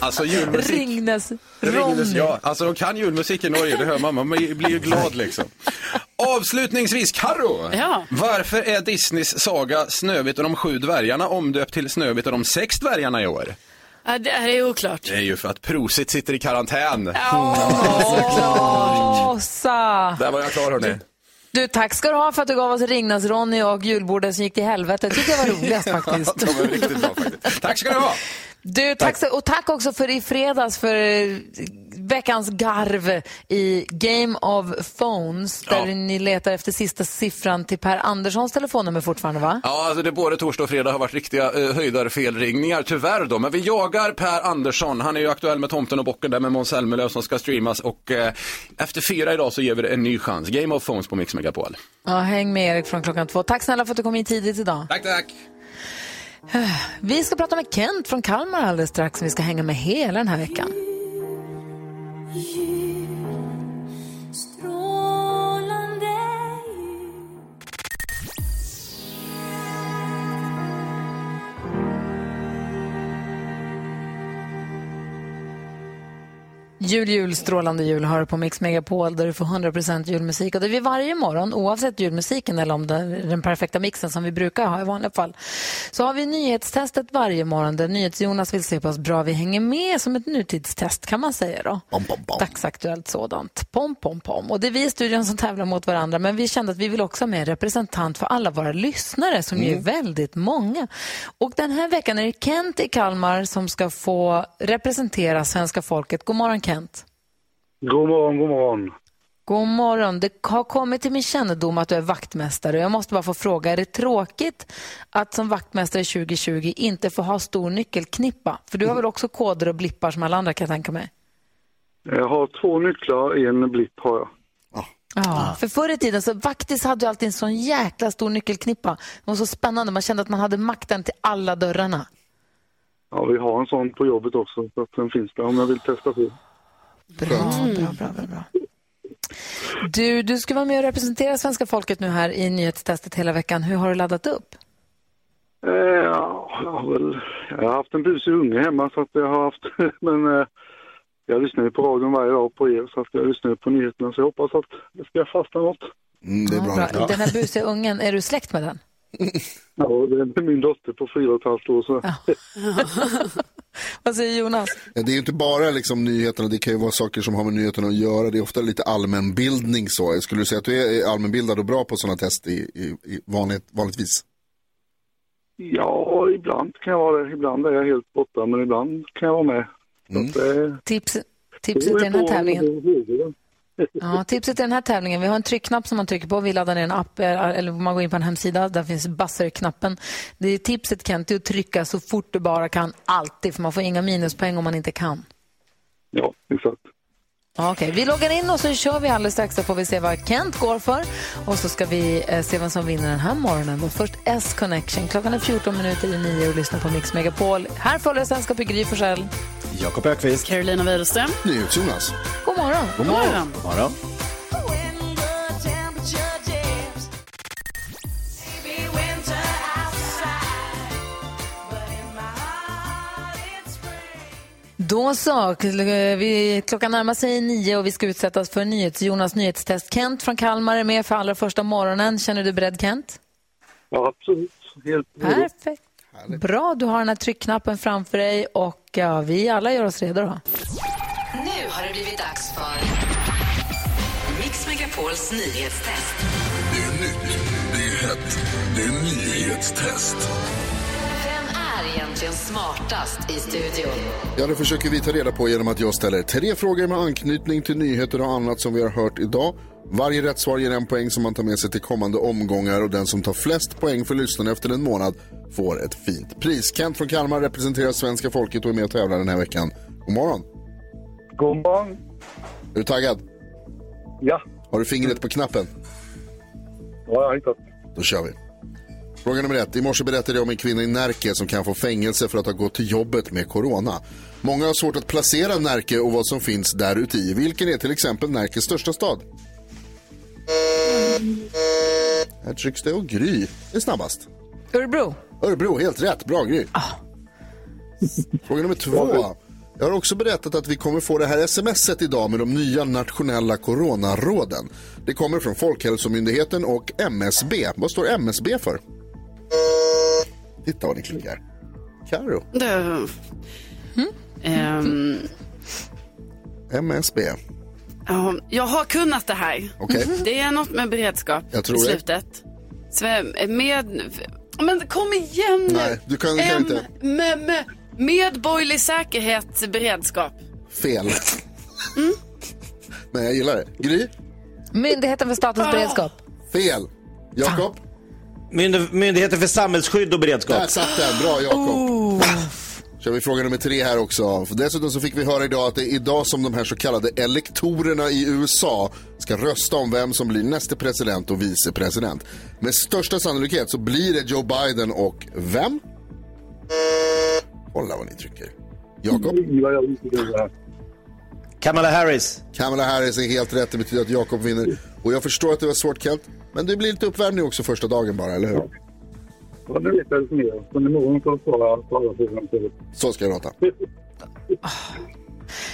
Alltså julmusik. Ringnes Ringnes, Ronny. ja. Alltså de kan julmusik i Norge, det hör man. Man blir ju glad <laughs> liksom. Avslutningsvis, Karo. Ja. Varför är Disneys saga Snövit och de sju dvärgarna omdöpt till Snövit och de sex dvärgarna i år? Ja, det här är oklart. Det är ju för att Prosit sitter i karantän. <laughs> Åsa! Där var jag klar hörni. Du, tack ska du ha för att du gav oss Ringnas-Ronny och julbordet som gick till helvete. Det tyckte jag var roligast <laughs> faktiskt. De är riktigt bra faktiskt. Tack ska du ha. Du, tack. så- Och tack också för i fredags för eh, veckans garv i Game of Phones där Ja. ni letar efter sista siffran till Per Anderssons telefonnummer fortfarande va? Ja, alltså det både torsdag och fredag har varit riktiga eh, höjdarfelringningar, tyvärr då. Men vi jagar Per Andersson. Han är ju aktuell med Tomten och bocken där med Måns Zelmerlöw som ska streamas. Och eh, efter fyra idag så ger vi det en ny chans. Game of Phones på Mix Megapol. Ja, häng med Erik från klockan två. Tack snälla för att du kom in tidigt idag. Tack, tack. <sighs> Vi ska prata med Kent från Kalmar alldeles strax som vi ska hänga med hela den här veckan. Jul, jul, strålande jul har du på Mix Megapol där du får 100% julmusik. Och det är vi varje morgon, oavsett julmusiken eller om det är den perfekta mixen som vi brukar ha i vanliga fall, så har vi nyhetstestet varje morgon där NyhetsJonas vill se på oss bra vi hänger med som ett nutidstest kan man säga då. Dagsaktuellt sådant. Pom, pom, pom. Och det är vi i studion som tävlar mot varandra men vi kände att vi vill också ha med en representant för alla våra lyssnare som ju är väldigt många. Och den här veckan är det Kent i Kalmar som ska få representera svenska folket. God morgon Kent. God morgon, god morgon. God morgon. Det har kommit till min kännedom att du är vaktmästare. Jag måste bara få fråga, är det tråkigt att som vaktmästare 2020 inte få ha stor nyckelknippa? För du har väl också koder och blippar som alla andra kan jag tänka mig? Jag har två nycklar, en blipp har jag. Ja, för förr i tiden så vaktis hade ju alltid en sån jäkla stor nyckelknippa. Det var så spännande, man kände att man hade makten till alla dörrarna. Ja, vi har en sån på jobbet också, så att den finns där om jag vill testa på. Bra, bra, bra, bra, bra. Du, du ska vara med och representera svenska folket nu här i nyhetstestet hela veckan. Hur har du laddat upp? Eh, ja, jag har väl, jag har haft en busig unge hemma så att jag har haft, <laughs> men eh, jag lyssnar ju på radion varje dag på er så att jag lyssnar ju på nyheterna så jag hoppas att det ska fastna något. Mm, det är Ja, bra. Den här busiga ungen, är du släkt med den? <laughs> Ja, det är min dotter på fyra och ett halvt år så. <laughs> Vad säger Jonas? Ja, Det är ju inte bara liksom nyheterna, det kan ju vara saker som har med nyheterna att göra. Det är ofta lite allmänbildning så. Skulle du säga att du är allmänbildad och bra på sådana test i, i, i vanligt, vanligtvis? Ja, ibland kan jag vara det. Ibland är jag helt borta, men ibland kan jag vara med. Så att, eh, Tips, tipset i den här tävlingen. Ja, tipset i den här tävlingen, vi har en tryckknapp som man trycker på. Vi laddar ner en app eh, eller man går in på en hemsida. Där finns buzzer-knappen. Det är tipset Kent, är att trycka så fort du bara kan. Alltid, för man får inga minuspoäng om man inte kan. Ja, exakt. Okej, vi loggar in och så kör vi alldeles strax så får vi se vad Kent går för. Och så ska vi eh, se vem som vinner den här morgonen. Och först S-Connection. Klockan är 14 minuter i nio och lyssnar på Mix Megapol. Här följer Sällskap i Gry Forssell. Jakob Ökvist. Carolina Widerström. Jonas. God morgon. God morgon. God morgon. Då så, vi, klockan närmar sig nio och vi ska utsättas för NyhetsJonas nyhetstest. Kent från Kalmar är med för allra första morgonen. Känner du dig beredd Kent? Ja, absolut. Helt. Perfekt. Bra, du har den här tryckknappen framför dig och ja, vi alla gör oss redo. Då. Nu har det blivit dags för Mix Megapols nyhetstest. Det är nytt, det är hett, det är nyhetstest. Egentligen smartast i studion? Ja, det försöker vi ta reda på genom att jag ställer tre frågor med anknytning till nyheter och annat som vi har hört idag. Varje rätt svar ger en poäng som man tar med sig till kommande omgångar och den som tar flest poäng för lyssnarna efter en månad får ett fint pris. Kent från Kalmar representerar svenska folket och är med och tävlar den här veckan. God morgon. God morgon. Är du taggad? Ja. Har du fingret på knappen? Ja, jag har hittat. Då kör vi. Fråga nummer ett. I morse berättade jag om en kvinna i Närke som kan få fängelse för att ha gått till jobbet med corona. Många har svårt att placera Närke och vad som finns där ute i. Vilken är till exempel Närkes största stad? Här trycks det och Gry är snabbast. Örebro. Örebro, helt rätt. Bra Gry. Fråga nummer två. Jag har också berättat att vi kommer få det här smset idag med de nya nationella coronaråden. Det kommer från Folkhälsomyndigheten och MSB. Vad står MSB för? Titta vad ni klickar. Karo. Det... Ehm, MSB. ja, jag har kunnat det här. Okej. Det är något med beredskap Jag tror i det. slutet. Sve- Med... Men kom igen nu. Nej, du kan, kan M- inte. med, med, medborgerlig säkerhet, beredskap. Fel. Mm. Men jag gillar det. Gry? Myndigheten för statens beredskap. Fel. Jakob? Mynd- Myndigheten för samhällsskydd och beredskap. Där satt den. Bra Jakob. Kör vi fråga nummer tre här också. För dessutom så fick vi höra idag att det är idag som de här så kallade elektorerna i USA ska rösta om vem som blir nästa president och vicepresident. Med största sannolikhet så blir det Joe Biden och vem? Kolla vad ni trycker. Jakob? Kamala Harris. Kamala Harris är helt rätt. Det betyder att Jakob vinner. Och jag förstår att det var svårt Kent. Men det blir lite uppvärmning också första dagen bara, eller hur? Ja, nu vet jag lite mer. Så när någon får svara på alla frågorna så... Så ska det låta.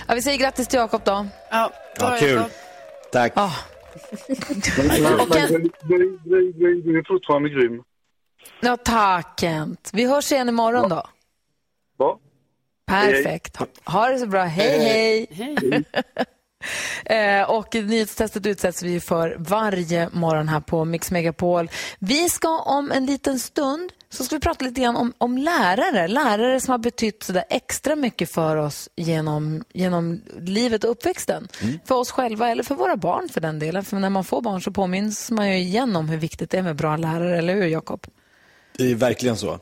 Ja, vi säger grattis till Jakob då. Ja, Ja, kul. Tack. Ja. Du, är fortfarande grym. Ja, tack Kent. Vi hörs igen imorgon då. Ja. Perfekt. Ha, ha det så bra. Hej, hej. <laughs> Eh, och nyhetstestet utsätts vi för varje morgon här på Mix Megapol. Vi ska om en liten stund så ska vi prata lite grann om, om lärare. Lärare som har betytt så extra mycket för oss genom, genom livet och uppväxten. För oss själva eller för våra barn för den delen. För när man får barn så påminns man ju igen om hur viktigt det är med bra lärare, eller hur Jakob? Det är verkligen så.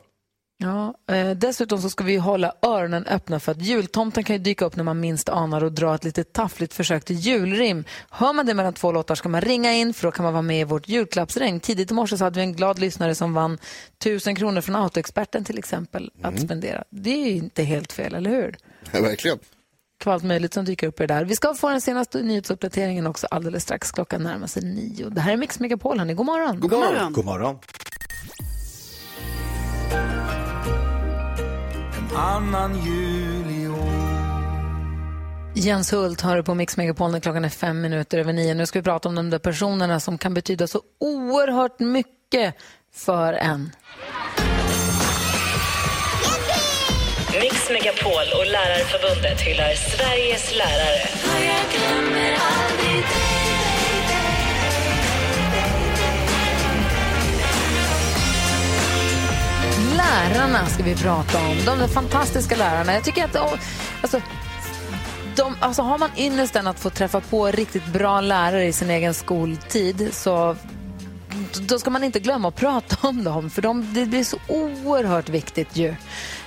Ja, eh, dessutom så ska vi hålla öronen öppna för att jultomten kan ju dyka upp när man minst anar och dra ett lite taffligt försök till julrim. Hör man det mellan två låtar ska man ringa in för då kan man vara med i vårt julklappsregn. Tidigt i morse så hade vi en glad lyssnare som vann tusen kronor från Autoexperten till exempel att spendera. Det är ju inte helt fel, eller hur? Ja, <laughs> verkligen. Allt möjligt som dyker upp i det där. Vi ska få den senaste nyhetsuppdateringen också alldeles strax. Klockan närmar sig nio. Det här är Mix Megapol. Hörni. God morgon. God morgon. God morgon. Annan jul i år Jens Hult hör på Mix Megapol när klockan är fem minuter över nio. Nu ska vi prata om de där personerna som kan betyda så oerhört mycket för en. Mix Megapol och Lärarförbundet hyllar Sveriges lärare. Lärarna ska vi prata om. De där fantastiska lärarna. Jag tycker att alltså, de, alltså, har man ynnesten att få träffa på riktigt bra lärare i sin egen skoltid så då ska man inte glömma att prata om dem, för de, det blir så oerhört viktigt ju.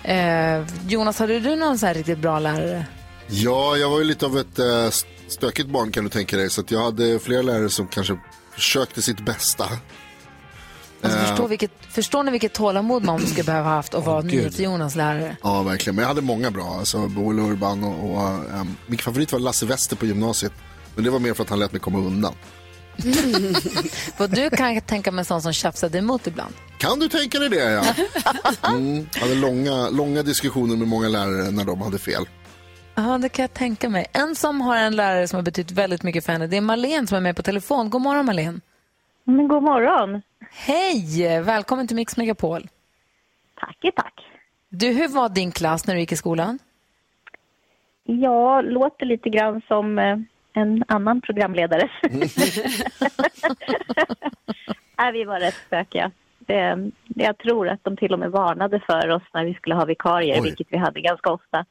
Eh, Jonas, hade du någon så här riktigt bra lärare? Ja, jag var ju lite av ett eh, stökigt barn kan du tänka dig. Så att jag hade flera lärare som kanske försökte sitt bästa. Alltså, Eh, förstå vilket, förstår ni vilket tålamod man skulle behöva ha haft att vara gud. Jonas lärare? Ja, verkligen. Men jag hade många bra. Alltså, Boel Urban och, och ehm, min favorit var Lasse Wester på gymnasiet. Men det var mer för att han lät mig komma undan. <laughs> Vad du kan tänka mig en sån som tjafsade emot ibland. Kan du tänka dig det, ja? <laughs> Mm. Hade långa, långa diskussioner med många lärare när de hade fel. Ja, det kan jag tänka mig. En som har en lärare som har betytt väldigt mycket för henne, det är Malene som är med på telefon. God morgon Malene. Men god morgon. Hej! Välkommen till Mix Megapol. Tack, tack. Du, hur var din klass när du gick i skolan? Jag låter lite grann som eh, en annan programledare. <laughs> Nej, vi var rätt stökiga. Det, det, jag tror att de till och med varnade för oss när vi skulle ha vikarier, Oj. vilket vi hade ganska ofta.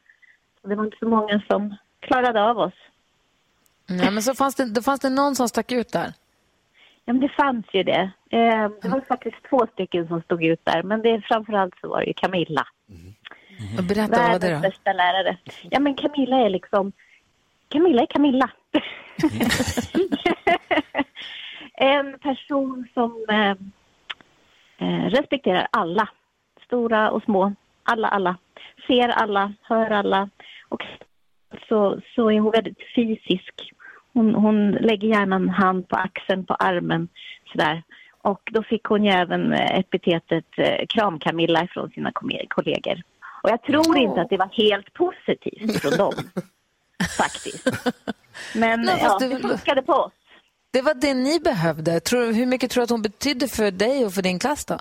Så det var inte så många som klarade av oss. Ja, men så fanns det, då fanns det någon som stack ut där. Ja, men det fanns ju det. Eh, det var faktiskt två stycken som stod ut där, men det, framförallt så var det ju Camilla. Och Berätta, vad var det då? bästa lärare. Ja, men Camilla är liksom... Camilla är Camilla. <laughs> en person som eh, eh, respekterar alla. Stora och små. Alla, alla. Ser alla, hör alla. Och så, så är hon väldigt fysisk. Hon, hon lägger gärna en hand på axeln, på armen. Sådär. Och då fick hon ju även eh, epitetet eh, Kram-Camilla från sina kollegor. Och jag tror inte att det var helt positivt från dem. <laughs> faktiskt. Men Nej, ja, det funkade på oss. Det var det ni behövde. Tror, hur mycket tror du att hon betydde för dig och för din klass då?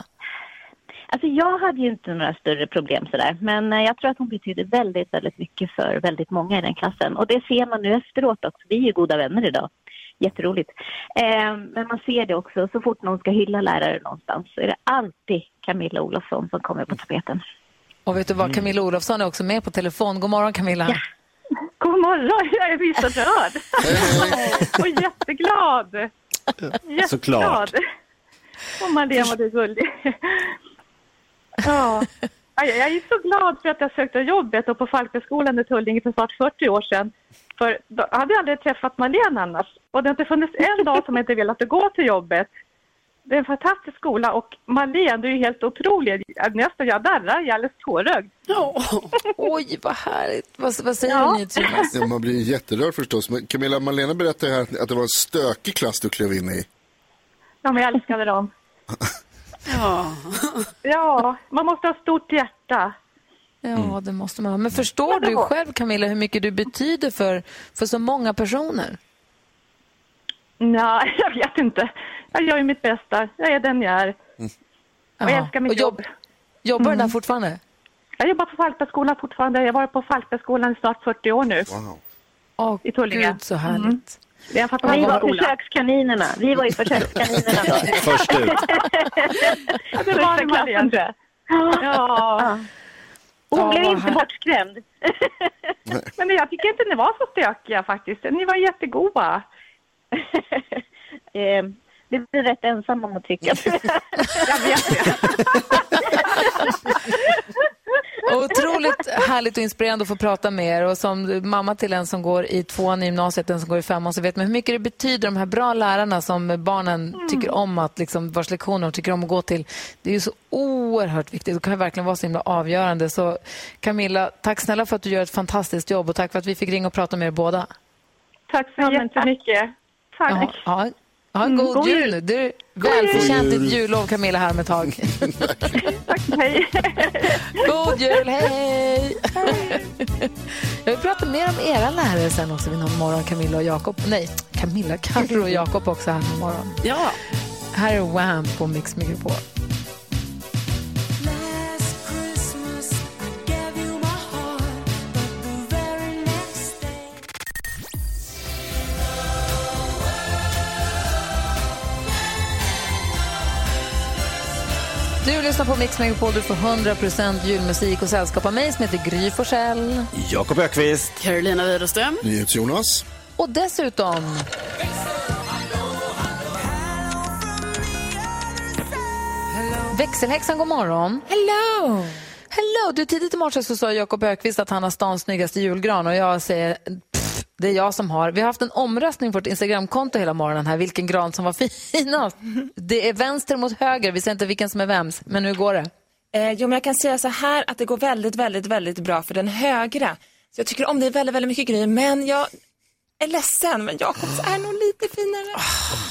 Alltså jag hade ju inte några större problem sådär. Men eh, jag tror att hon betyder väldigt, väldigt mycket för väldigt många i den klassen. Och det ser man nu efteråt också. Vi är ju goda vänner idag. Jätteroligt. Eh, men man ser det också. Så fort någon ska hylla lärare någonstans så är det alltid Camilla Olofsson som kommer på tapeten. Och vet du vad, Camilla Olofsson är också med på telefon. God morgon Camilla. God morgon, jag är så rörd. och jätteglad. Jätteglad. Såklart. Och Marlene vad du är gullig. Ja. Ja, Jag är så glad för att jag sökte jobbet och på Falköskolan i Tullinge för snart 40 år sedan. För då hade jag aldrig träffat Marlene annars. Och det har inte funnits en dag som jag inte velat gå till jobbet. Det är en fantastisk skola och Marlene, du är helt otrolig. Nästan, jag darrar, jag är alldeles tårögd. <laughs> Oj, vad härligt. Vad, vad säger Ja. du NyhetsJonas? Ja, man blir jätterörd förstås. Men Camilla Malena berättade här att det var en stökig klass du klev in i. Ja, men jag älskade dem. <laughs> Ja. Ja, man måste ha stort hjärta. Ja, det måste man ha. Men förstår du själv, Camilla, hur mycket du betyder för, för så många personer? Nej, jag vet inte. Jag gör ju mitt bästa. Jag är den jag är. Och jag Ja. älskar mitt Och jobb- jobb. Jobbar du där Mm. fortfarande? Jag jobbar på Falkbergsskolan fortfarande. Jag har varit på Falkbergsskolan i snart 40 år nu. Åh, I Tullinge. Gud, så härligt. Mm. Är Vi var skola. försökskaninerna. Vi var ju försökskaninerna. <laughs> Först ut. <laughs> Det var det klassen, tror jag. Ja. Hon blev inte här- bortskrämd. Men jag tycker inte ni var så stökiga faktiskt. Ni var jättegoda. <laughs> Eh, Det blir rätt ensam om att tycka. jag vet det. Otroligt härligt och inspirerande att få prata med er. Och som mamma till en som går i tvåan i gymnasiet, en som går i femman, så vet man hur mycket det betyder, de här bra lärarna som barnen tycker om att, liksom, vars lektioner de tycker om att gå till. Det är ju så oerhört viktigt och kan verkligen vara så himla avgörande. Så Camilla, tack snälla för att du gör ett fantastiskt jobb och tack för att vi fick ringa och prata med er båda. Tack så jättemycket. Tack. Ja, ja. Ja, Mm, god, god jul jul. nu. Du välförtjänt ditt jullov, Camilla, här ett tag. Hej. <laughs> God jul, hej! Jag vill prata mer om era lärare sen också vid någon morgon, Camilla och Jakob. Nej, Camilla, Carro och Jakob också här någon morgon. Ja. Här är Wham på Mix Megapol. Du lyssnar på Mix Megapol, du får 100% julmusik och sällskap av mig som heter Gry Forssell. Jakob Ökvist. Carolina Widerström. Jonas. Och dessutom... Växelhäxan, god morgon. Hello! Hello! Du, tidigt i morse så sa Jakob Ökvist att han har stans snyggaste julgran och jag säger det är jag som har. Vi har haft en omröstning på vårt Instagramkonto hela morgonen här, vilken gran som var <laughs> finast. Det är vänster mot höger, vi ser inte vilken som är vems, men hur går det? Eh, jo, men jag kan säga så här att det går väldigt, väldigt, väldigt bra för den högra. Så jag tycker om det väldigt, väldigt mycket grejer, men jag är ledsen, men Jakobs är nog lite finare.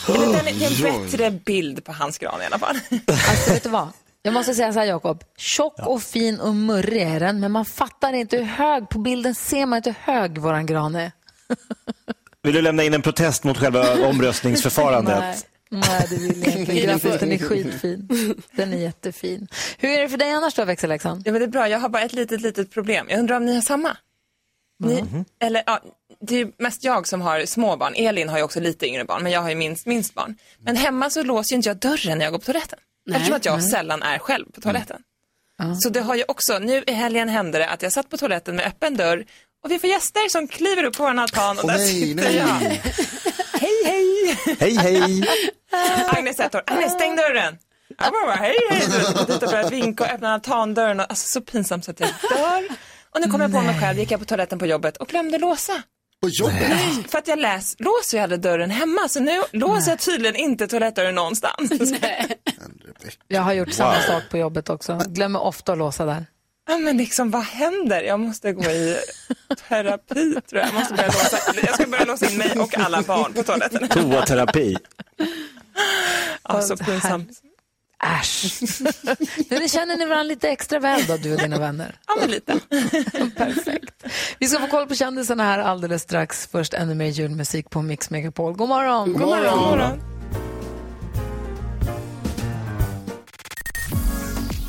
Eller den är, det är en bättre bild på hans gran i alla fall. Alltså, vet du vad? Jag måste säga så här, Jakob. Tjock och fin och murrig är den, men man fattar inte hur hög, på bilden ser man inte hur hög våran gran är. <laughs> Vill du lämna in en protest mot själva omröstningsförfarandet? Nej, nej, det vill jag inte. Den är skitfin. Den är jättefin. Hur är det för dig annars då, växelläxan? Ja, men det är bra, jag har bara ett litet, litet problem. Jag undrar om ni har samma? Ni, eller, ja, det är mest jag som har små barn. Elin har ju också lite yngre barn, men jag har ju minst, minst barn. Men hemma så låser ju inte jag dörren när jag går på toaletten. Nej. Eftersom att jag Nej. sällan är själv på toaletten. Så det har ju också, nu i helgen hände det att jag satt på toaletten med öppen dörr och vi får gäster som kliver upp på vår altan och Åh, där nej, sitter nej. jag. Hej, hej! Hej, hej! Agnes ett år. Agnes, stäng dörren! Jag bara, hej, hej! Dit och börjar vinka och öppna altandörren. Och, alltså, så pinsamt så att jag dör. Och nu kom jag på mig själv, gick jag på toaletten på jobbet och glömde låsa. På jobbet? Nej, för att jag läs, låser ju aldrig dörren hemma, så nu låser jag tydligen inte toalettdörren någonstans. Jag har gjort samma Wow. sak på jobbet också. Glömmer ofta att låsa där. Ja, men liksom, vad händer? Jag måste gå i terapi, tror jag. Jag, måste börja låsa, jag ska börja låsa in mig och alla barn på toaletten. Toaterapi. Ja, så pinsamt. Äsch. <laughs> Men känner ni varandra lite extra väl då, du och dina vänner? Ja, men lite. <laughs> Perfekt. Vi ska få koll på kändisarna här alldeles strax. Först ännu mer julmusik på Mix Megapol. God morgon! God morgon. God morgon.